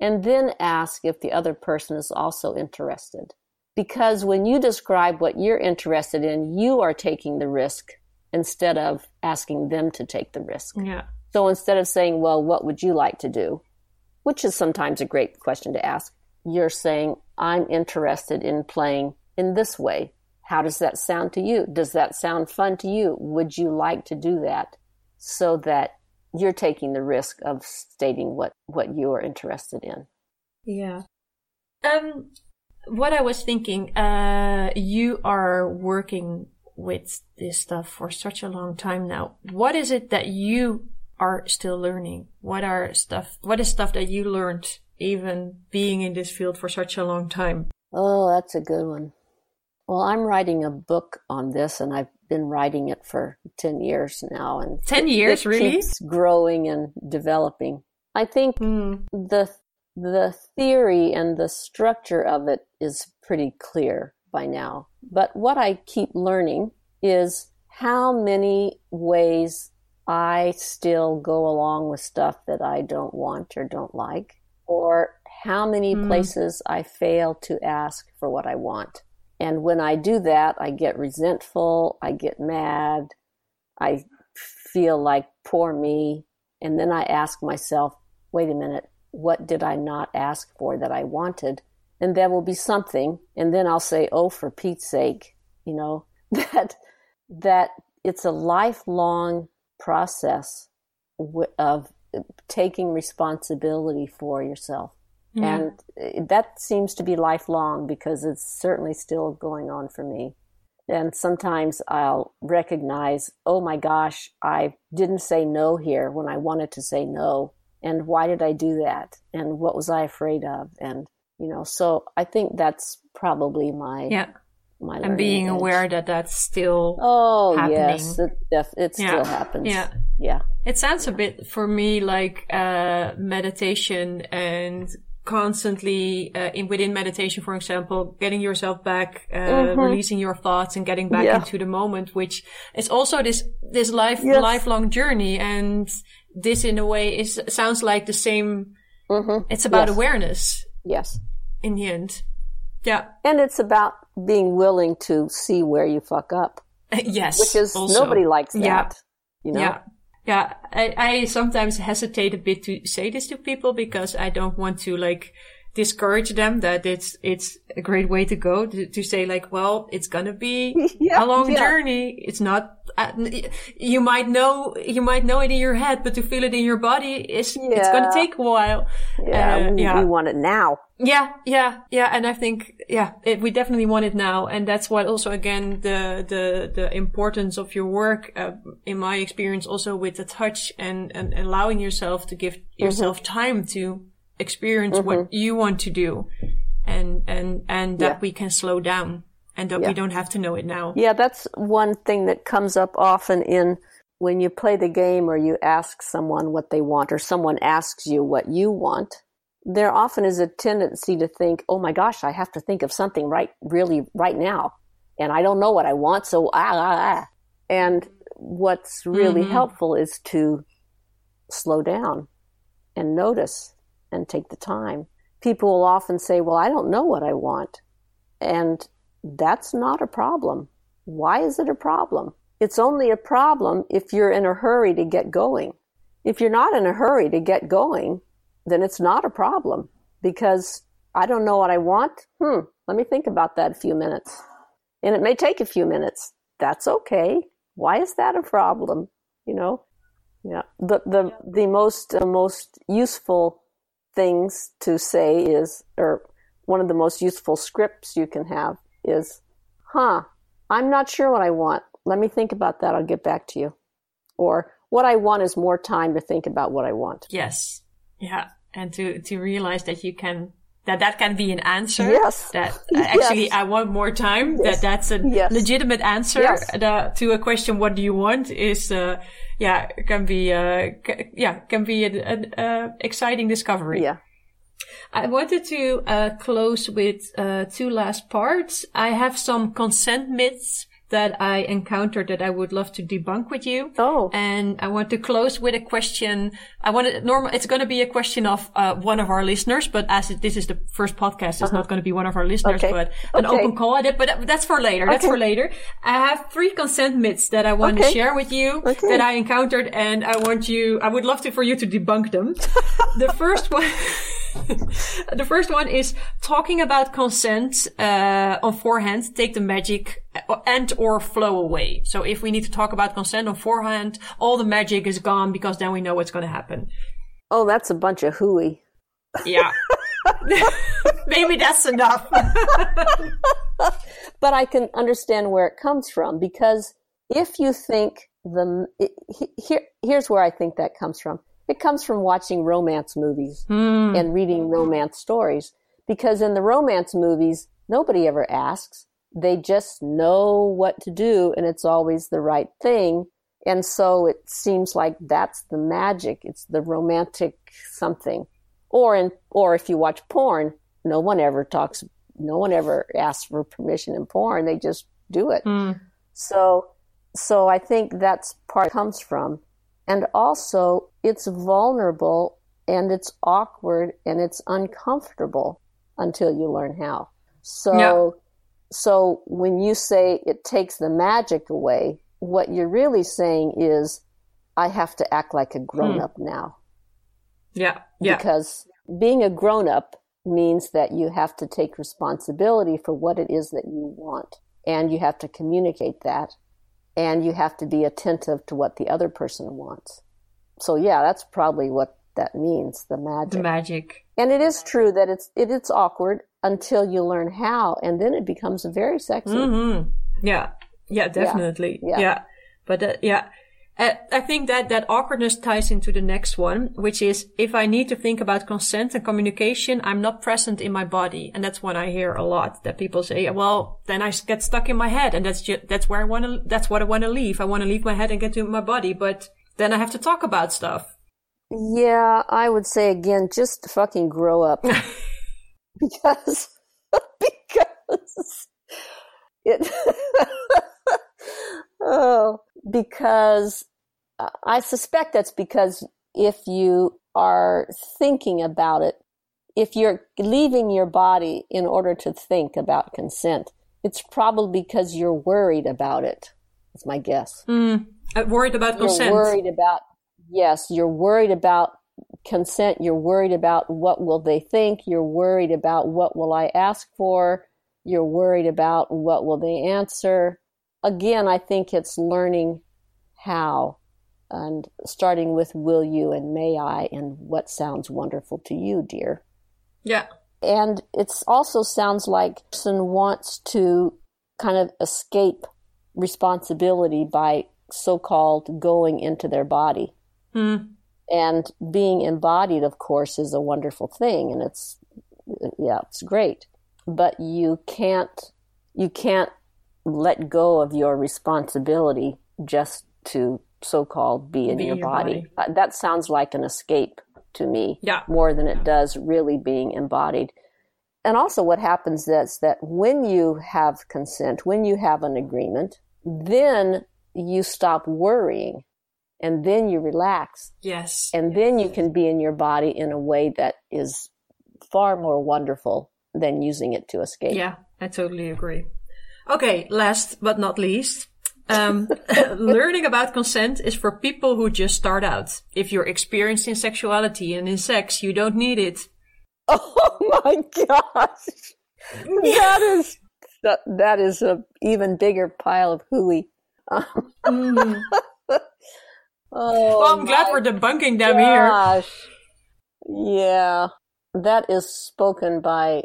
and then ask if the other person is also interested. Because when you describe what you're interested in, you are taking the risk instead of asking them to take the risk. Yeah. So instead of saying, well, what would you like to do? Which is sometimes a great question to ask. You're saying, I'm interested in playing in this way. How does that sound to you? Does that sound fun to you? Would you like to do that? So that you're taking the risk of stating what, what you are interested in. Yeah. Um, what I was thinking, uh, you are working with this stuff for such a long time now. What is it that you are still learning? What are stuff, what is stuff that you learned even being in this field for such a long time? Oh, that's a good one. Well, I'm writing a book on this and I've been writing it for 10 years now and 10 years it really keeps growing and developing. I think mm. the the theory and the structure of it is pretty clear by now. But what I keep learning is how many ways I still go along with stuff that I don't want or don't like, or how many mm. places I fail to ask for what I want. And when I do that, I get resentful, I get mad, I feel like poor me. And then I ask myself, wait a minute, what did I not ask for that I wanted? And there will be something. And then I'll say, oh, for Pete's sake, you know, <laughs> that, that it's a lifelong process of taking responsibility for yourself. Yeah. And uh, that seems to be lifelong because it's certainly still going on for me. And sometimes I'll recognize, oh my gosh, I didn't say no here when I wanted to say no. And why did I do that? And what was I afraid of? And, you know, so I think that's probably my. Yeah. My and being edge. aware that that's still oh happening. yes it, def- it still happens yeah yeah it sounds a bit for me like uh, meditation and constantly uh, in within meditation for example getting yourself back uh, mm-hmm. releasing your thoughts and getting back yeah. into the moment which is also this this life yes. lifelong journey and this in a way is sounds like the same mm-hmm. it's about yes. awareness yes in the end yeah and it's about being willing to see where you fuck up <laughs> yes which is also. nobody likes that yeah. you know yeah yeah, I, I sometimes hesitate a bit to say this to people because I don't want to like discourage them that it's it's a great way to go to, to say like well it's gonna be <laughs> yeah, a long yeah. journey it's not uh, you might know you might know it in your head but to feel it in your body is yeah. it's gonna take a while yeah, uh, we, yeah we want it now yeah yeah yeah and i think yeah it, we definitely want it now and that's what also again the the the importance of your work uh, in my experience also with the touch and and allowing yourself to give yourself mm-hmm. time to experience mm-hmm. what you want to do and and and that yeah. we can slow down and that yeah. we don't have to know it now yeah that's one thing that comes up often in when you play the game or you ask someone what they want or someone asks you what you want there often is a tendency to think oh my gosh i have to think of something right really right now and i don't know what i want so ah ah ah and what's really mm-hmm. helpful is to slow down and notice and take the time. People will often say, Well, I don't know what I want. And that's not a problem. Why is it a problem? It's only a problem if you're in a hurry to get going. If you're not in a hurry to get going, then it's not a problem because I don't know what I want. Hmm, let me think about that a few minutes. And it may take a few minutes. That's okay. Why is that a problem? You know? Yeah. The the the most most useful things to say is, or one of the most useful scripts you can have is, huh, I'm not sure what I want. Let me think about that. I'll get back to you. Or what I want is more time to think about what I want. Yes. Yeah. And to, to realize that you can that that can be an answer. Yes. That <laughs> uh, actually yes. I want more time. Yes. That that's a yes. legitimate answer yes. to a question. What do you want? Is uh, yeah can be uh, c- yeah can be an uh, exciting discovery. Yeah. I wanted to uh, close with uh, two last parts. I have some consent myths that I encountered that I would love to debunk with you. Oh. And I want to close with a question. I want to, normal, it's going to be a question of, uh, one of our listeners, but as it, this is the first podcast, it's uh-huh. not going to be one of our listeners, okay. but an okay. open call at it, but that's for later. That's for later. I have three consent myths that I want to share with you that I encountered and I want you, I would love to, for you to debunk them. <laughs> the first one, <laughs> the first one is talking about consent uh, on forehand. Take the magic uh, and or flow away. So if we need to talk about consent on forehand, all the magic is gone because then we know what's going to happen. Oh, that's a bunch of hooey. Yeah. <laughs> Maybe that's enough. <laughs> but I can understand where it comes from because if you think the here here's where I think that comes from it comes from watching romance movies mm. and reading romance stories. Because in the romance movies, nobody ever asks. They just know what to do and it's always the right thing. And so it seems like that's the magic. It's the romantic something. Or in, or if you watch porn, no one ever talks, no one ever asks for permission in porn. They just do it. Mm. So, so I think that's part comes from. And also, it's vulnerable and it's awkward and it's uncomfortable until you learn how. So, yeah. so when you say it takes the magic away, what you're really saying is, I have to act like a grown hmm. up hmm. now. Yeah. Yeah. Because being a grown up means that you have to take responsibility for what it is that you want and you have to communicate that and you have to be attentive to what the other person wants. So yeah, that's probably what that means, the magic. The magic. And it is true that it's it, it's awkward until you learn how, and then it becomes very sexy. Mm-hmm. Yeah, yeah, definitely. Yeah, yeah. but uh, yeah. Uh, I think that that awkwardness ties into the next one, which is if I need to think about consent and communication, I'm not present in my body. And that's what I hear a lot that people say, well, then I get stuck in my head and that's just, that's where I want to, that's what I want to leave. I want to leave my head and get to my body, but then I have to talk about stuff. Yeah, I would say again, just fucking grow up. <laughs> <laughs> because, <laughs> because it, oh, because I suspect that's because if you are thinking about it, if you're leaving your body in order to think about consent, it's probably because you're worried about it. That's my guess. Mm, worried about you're consent. Worried about yes, you're worried about consent. You're worried about what will they think. You're worried about what will I ask for. You're worried about what will they answer. Again, I think it's learning how and starting with will you and may I and what sounds wonderful to you, dear. Yeah. And it also sounds like person wants to kind of escape responsibility by so-called going into their body. Mm. And being embodied, of course, is a wonderful thing and it's yeah, it's great. But you can't you can't let go of your responsibility just to so-called be in be your, your, body. body. Uh, that sounds like an escape to me yeah. more than it does really being embodied. And also what happens is that when you have consent, when you have an agreement, then you stop worrying and then you relax. Yes. And yes. then you can be in your body in a way that is far more wonderful than using it to escape. Yeah, I totally agree. Okay, last but not least, um, <laughs> learning about consent is for people who just start out. If you're experienced in sexuality and in sex, you don't need it. <laughs> Oh my gosh. That <laughs> is, that, that is a even bigger pile of hooey. mm. oh, well, I'm glad we're debunking them gosh. here. Yeah. That is spoken by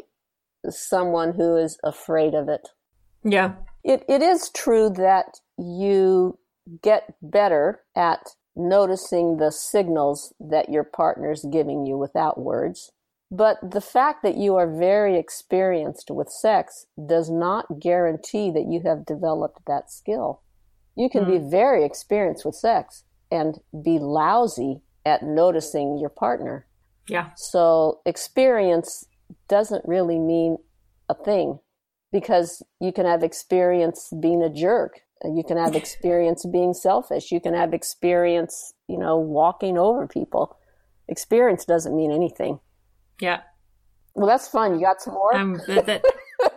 someone who is afraid of it. Yeah. It, it is true that you get better at noticing the signals that your partner is giving you without words. But the fact that you are very experienced with sex does not guarantee that you have developed that skill. You can mm. be very experienced with sex and be lousy at noticing your partner. Yeah. So experience doesn't really mean a thing because you can have experience being a jerk you can have experience being selfish. You can have experience, you know, walking over people. Experience doesn't mean anything. Yeah. Well, that's fun. You got some more? Um, that,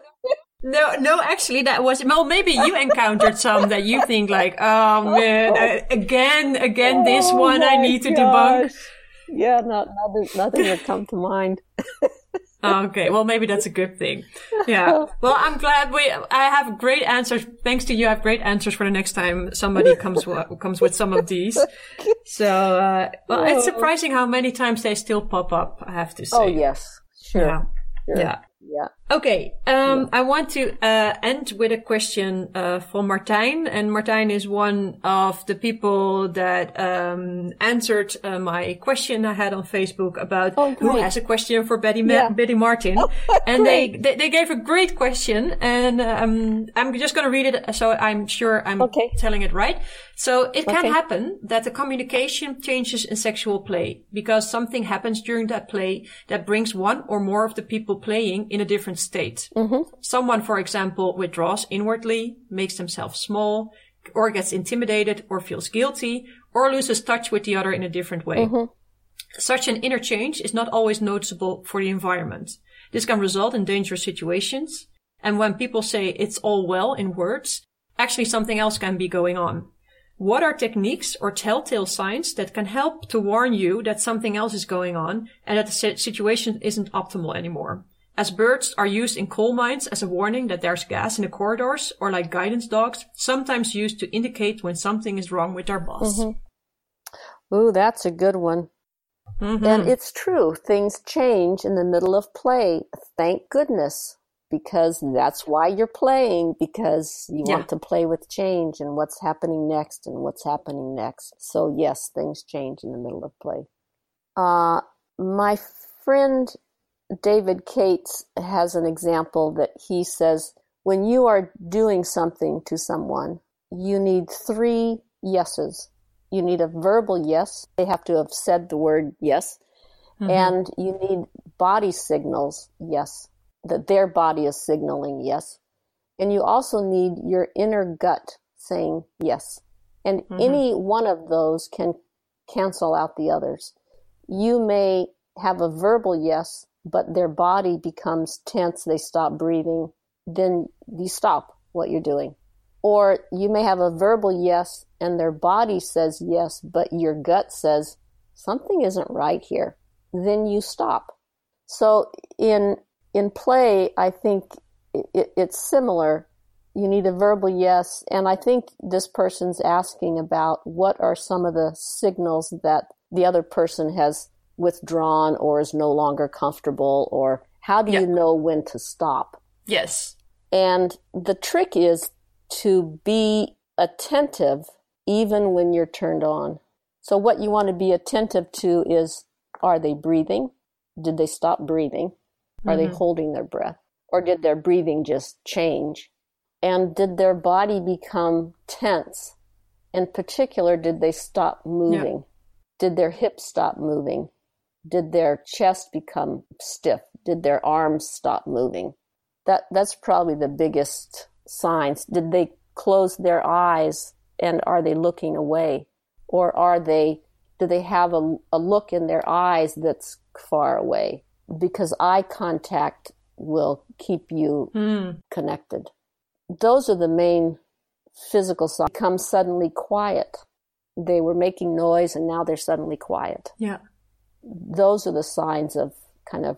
<laughs> no, no, actually, that was, well, maybe you encountered some that you think like, oh man, uh, again, again, oh, this one I need to gosh. debunk. Yeah, not, nothing, nothing would come to mind. <laughs> okay, well maybe that's a good thing. Yeah. <laughs> Well, I'm glad we. I have great answers. Thanks to you, I have great answers for the next time somebody comes comes with some of these. <laughs> So, uh, well, it's surprising how many times they still pop up. I have to say. Oh yes, sure. Yeah. Sure. Yeah. Yeah. Okay. Um. I want to uh, end with a question uh, from Martijn, and Martijn is one of the people that um, answered uh, my question I had on Facebook about oh, who has a question for Betty Ma- yeah. Betty Martin, oh, and they, they, they gave a great question, and um, I'm just going to read it so I'm sure I'm okay. telling it right. So it can okay. happen that the communication changes in sexual play because something happens during that play that brings one or more of the people playing in a different state. Mm-hmm. Someone, for example, withdraws inwardly, makes themselves small, or gets intimidated or feels guilty or loses touch with the other in a different way. Mm-hmm. Such an interchange is not always noticeable for the environment. This can result in dangerous situations. And when people say it's all well in words, actually something else can be going on. What are techniques or telltale signs that can help to warn you that something else is going on and that the situation isn't optimal anymore? As birds are used in coal mines as a warning that there's gas in the corridors or like guidance dogs, sometimes used to indicate when something is wrong with our boss. Mm-hmm. Ooh, that's a good one. Mm-hmm. And it's true. Things change in the middle of play. Thank goodness. Because that's why you're playing, because you yeah. want to play with change and what's happening next and what's happening next. So, yes, things change in the middle of play. Uh, my friend David Cates has an example that he says when you are doing something to someone, you need three yeses. You need a verbal yes. They have to have said the word yes. Mm-hmm. And you need body signals, yes, that their body is signaling yes. And you also need your inner gut saying yes. And mm-hmm. any one of those can cancel out the others. You may have a verbal yes, but their body becomes tense, they stop breathing, then you stop what you're doing. Or you may have a verbal yes and their body says yes, but your gut says something isn't right here. Then you stop. So in in play, I think it, it's similar. You need a verbal yes, and I think this person's asking about what are some of the signals that the other person has withdrawn or is no longer comfortable, or how do you know when to stop? Yes. And the trick is to be attentive even when you're turned on. So, what you want to be attentive to is are they breathing? Did they stop breathing? Are mm-hmm. they holding their breath? Or did their breathing just change? And did their body become tense? In particular, did they stop moving? Yeah. Did their hips stop moving? Did their chest become stiff? Did their arms stop moving? that that's probably the biggest signs. Did they close their eyes and are they looking away, or are they? Do they have a, a look in their eyes that's far away? Because eye contact will keep you mm. connected. Those are the main physical signs. Become suddenly quiet. They were making noise and now they're suddenly quiet. Yeah. Those are the signs of kind of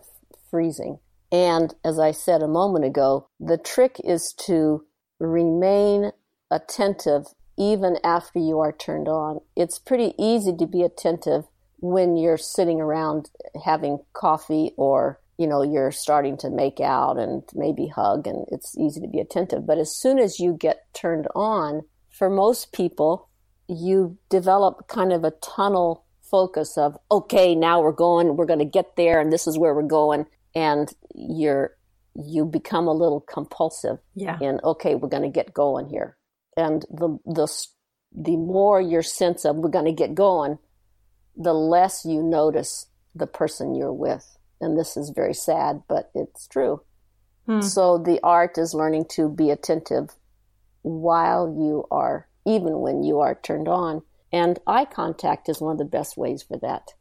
freezing. And as I said a moment ago, the trick is to remain attentive even after you are turned on. It's pretty easy to be attentive when you're sitting around having coffee or you know you're starting to make out and maybe hug and it's easy to be attentive but as soon as you get turned on for most people you develop kind of a tunnel focus of okay now we're going we're going to get there and this is where we're going. And you're you become a little compulsive yeah. and okay we're going to get going here. And the the the more your sense of we're going to get going the less you notice the person you're with. And this is very sad but it's true. Hmm. so the art is learning to be attentive while you are even when you are turned on and eye contact is one of the best ways for that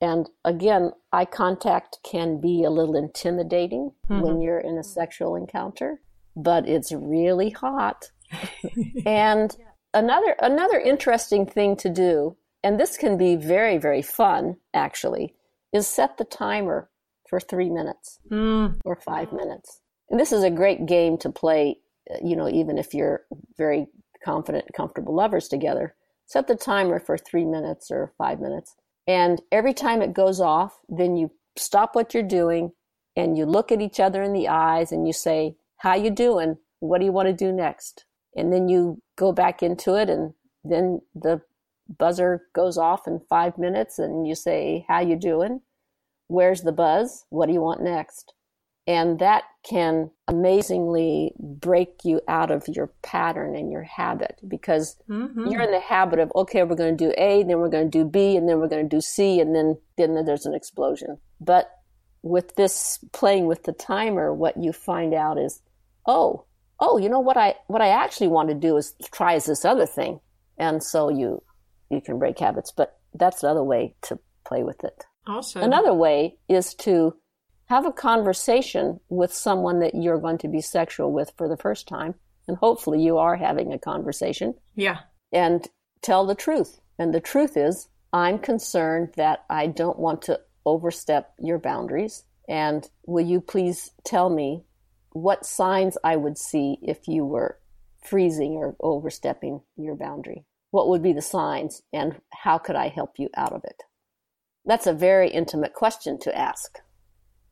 and again, eye contact can be a little intimidating mm-hmm. when you're in a sexual encounter, but it's really hot. <laughs> and another another interesting thing to do, and this can be very very fun actually, is set the timer for 3 minutes mm. or 5 minutes. And this is a great game to play, you know, even if you're very confident comfortable lovers together. Set the timer for 3 minutes or 5 minutes and every time it goes off, then you stop what you're doing and you look at each other in the eyes and you say, "How you doing? What do you want to do next?" And then you go back into it and then the buzzer goes off in 5 minutes and you say, "How you doing? Where's the buzz? What do you want next?" And that can amazingly break you out of your pattern and your habit because mm-hmm. you're in the habit of, okay, we're going to do A, then we're going to do B, and then we're going to do C, and then, then there's an explosion. But with this playing with the timer, what you find out is, oh, oh, you know what I what I actually want to do is try is this other thing, and so you you can break habits. But that's another way to play with it. Awesome. Another way is to have a conversation with someone that you're going to be sexual with for the first time. And hopefully you are having a conversation. Yeah. And tell the truth. And the truth is, I'm concerned that I don't want to overstep your boundaries. And will you please tell me what signs I would see if you were freezing or overstepping your boundary? What would be the signs and how could I help you out of it? that's a very intimate question to ask.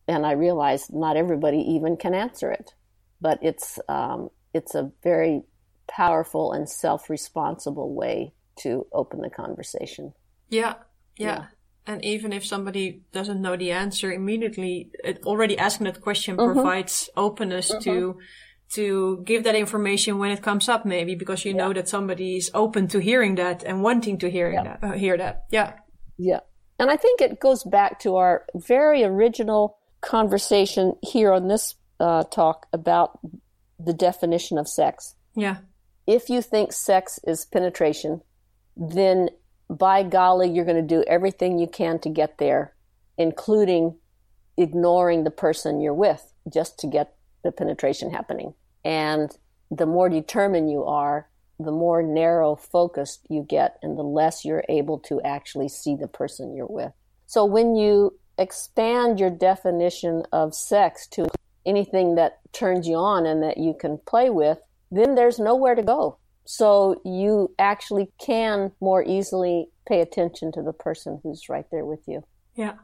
And I realize not everybody even can answer it, but it's, um, it's a very powerful and self responsible way to open the conversation. Yeah, yeah. yeah. And even if somebody doesn't know the answer immediately, it, already asking that question mm-hmm. provides openness mm-hmm. to to give that information when it comes up, maybe because you yeah. know that somebody is open to hearing that and wanting to hear yeah. that. Uh, hear that, yeah, yeah. And I think it goes back to our very original conversation here on this uh, talk about the definition of sex. Yeah. If you think sex is penetration, then by golly, you're going to do everything you can to get there, including ignoring the person you're with just to get the penetration happening. And the more determined you are, the more narrow focused you get and the less you're able to actually see the person you're with. So when you expand your definition of sex to anything that turns you on and that you can play with, then there's nowhere to go. So you actually can more easily pay attention to the person who's right there with you. Yeah.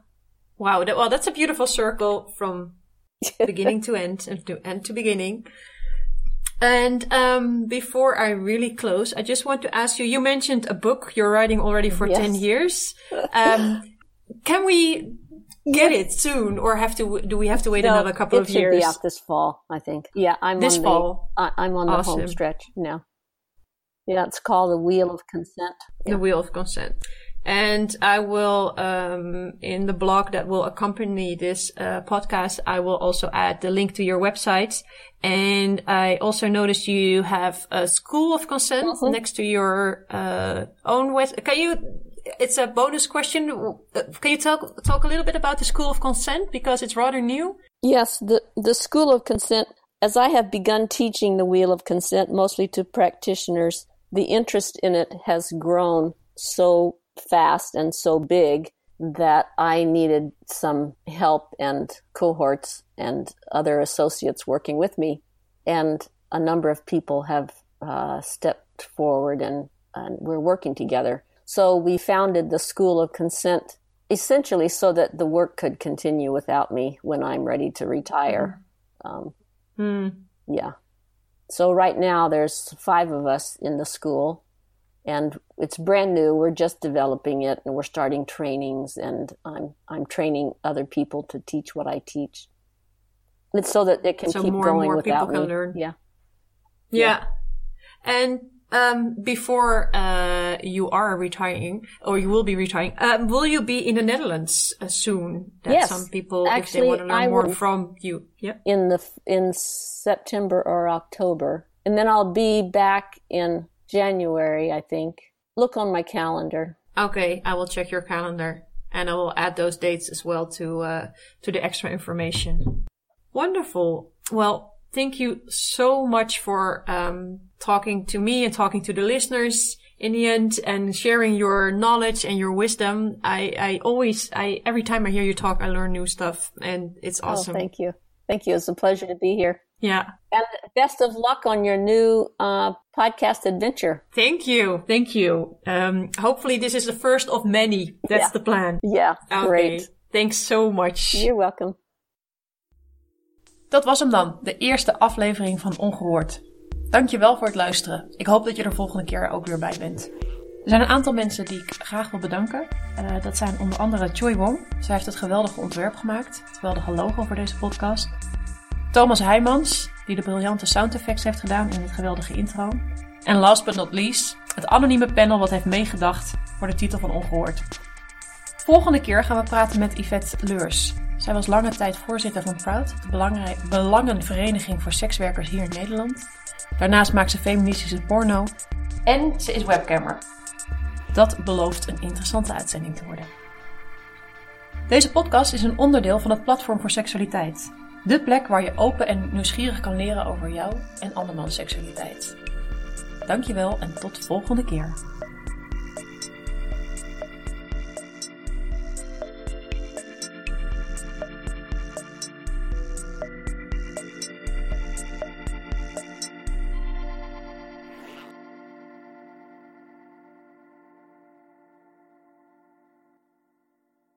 Wow. Well, that's a beautiful circle from <laughs> beginning to end and to end to beginning. And um, before I really close, I just want to ask you. You mentioned a book you're writing already for yes. ten years. <laughs> Um, can we get it soon, or have to? Do we have to wait no, another couple of years? It should be out this fall, I think. Yeah, I'm this on fall. The, I'm on the awesome. home stretch now. Yeah, it's called the Wheel of Consent. Yeah. The Wheel of Consent. And I will, um, in the blog that will accompany this uh, podcast, I will also add the link to your website. And I also noticed you have a school of consent mm-hmm. next to your uh, own website. Can you? It's a bonus question. Can you talk talk a little bit about the school of consent because it's rather new? Yes, the the school of consent. As I have begun teaching the wheel of consent, mostly to practitioners, the interest in it has grown so fast and so big that I needed some help and cohorts and other associates working with me. And a number of people have uh, stepped forward and, and we're working together. So we founded the School of Consent essentially so that the work could continue without me when I'm ready to retire. Mm-hmm. Um, mm. Yeah. So right now there's five of us in the school and it's brand new. We're just developing it, and we're starting trainings, and I'm I'm training other people to teach what I teach. It's so that it can so keep more going and more without people me. Can learn. Yeah. yeah. yeah. And um, before uh, you are retiring, or you will be retiring, um, will you be in the Netherlands uh, soon? That yes. Some people, Actually, if they want to learn I more from you, yeah. In the in September or October, and then I'll be back in January, I think. Look on my calendar. Okay, I will check your calendar and I will add those dates as well to uh, to the extra information. Wonderful. Well, thank you so much for um, talking to me and talking to the listeners in the end and sharing your knowledge and your wisdom. I, I always, I every time I hear you talk, I learn new stuff and it's oh, awesome. Oh, thank you. Thank you. It's a pleasure to be here. Yeah. And best of luck on your new uh, podcast adventure. Thank you. Thank you. Um, hopefully, this is the first of many. That's yeah. the plan. Yeah. Okay. Great. Thanks so much. You're welcome. Dat was hem dan, de eerste aflevering van Ongehoord. Dankjewel voor het luisteren. Ik hoop dat je er volgende keer ook weer bij bent. Er zijn een aantal mensen die ik graag wil bedanken. Uh, dat zijn onder andere Choi Wong. Zij heeft het geweldige ontwerp gemaakt. Het geweldige logo voor deze podcast. Thomas Heijmans, die de briljante sound effects heeft gedaan in het geweldige intro. En last but not least, het anonieme panel wat heeft meegedacht voor de titel van Ongehoord. Volgende keer gaan we praten met Yvette Leurs. Zij was lange tijd voorzitter van Proud, de belangenvereniging voor sekswerkers hier in Nederland. Daarnaast maakt ze feministische porno en ze is webcammer. Dat belooft een interessante uitzending te worden. Deze podcast is een onderdeel van het Platform voor Seksualiteit. De plek waar je open en nieuwsgierig kan leren over jou en andermans seksualiteit. Dankjewel en tot de volgende keer.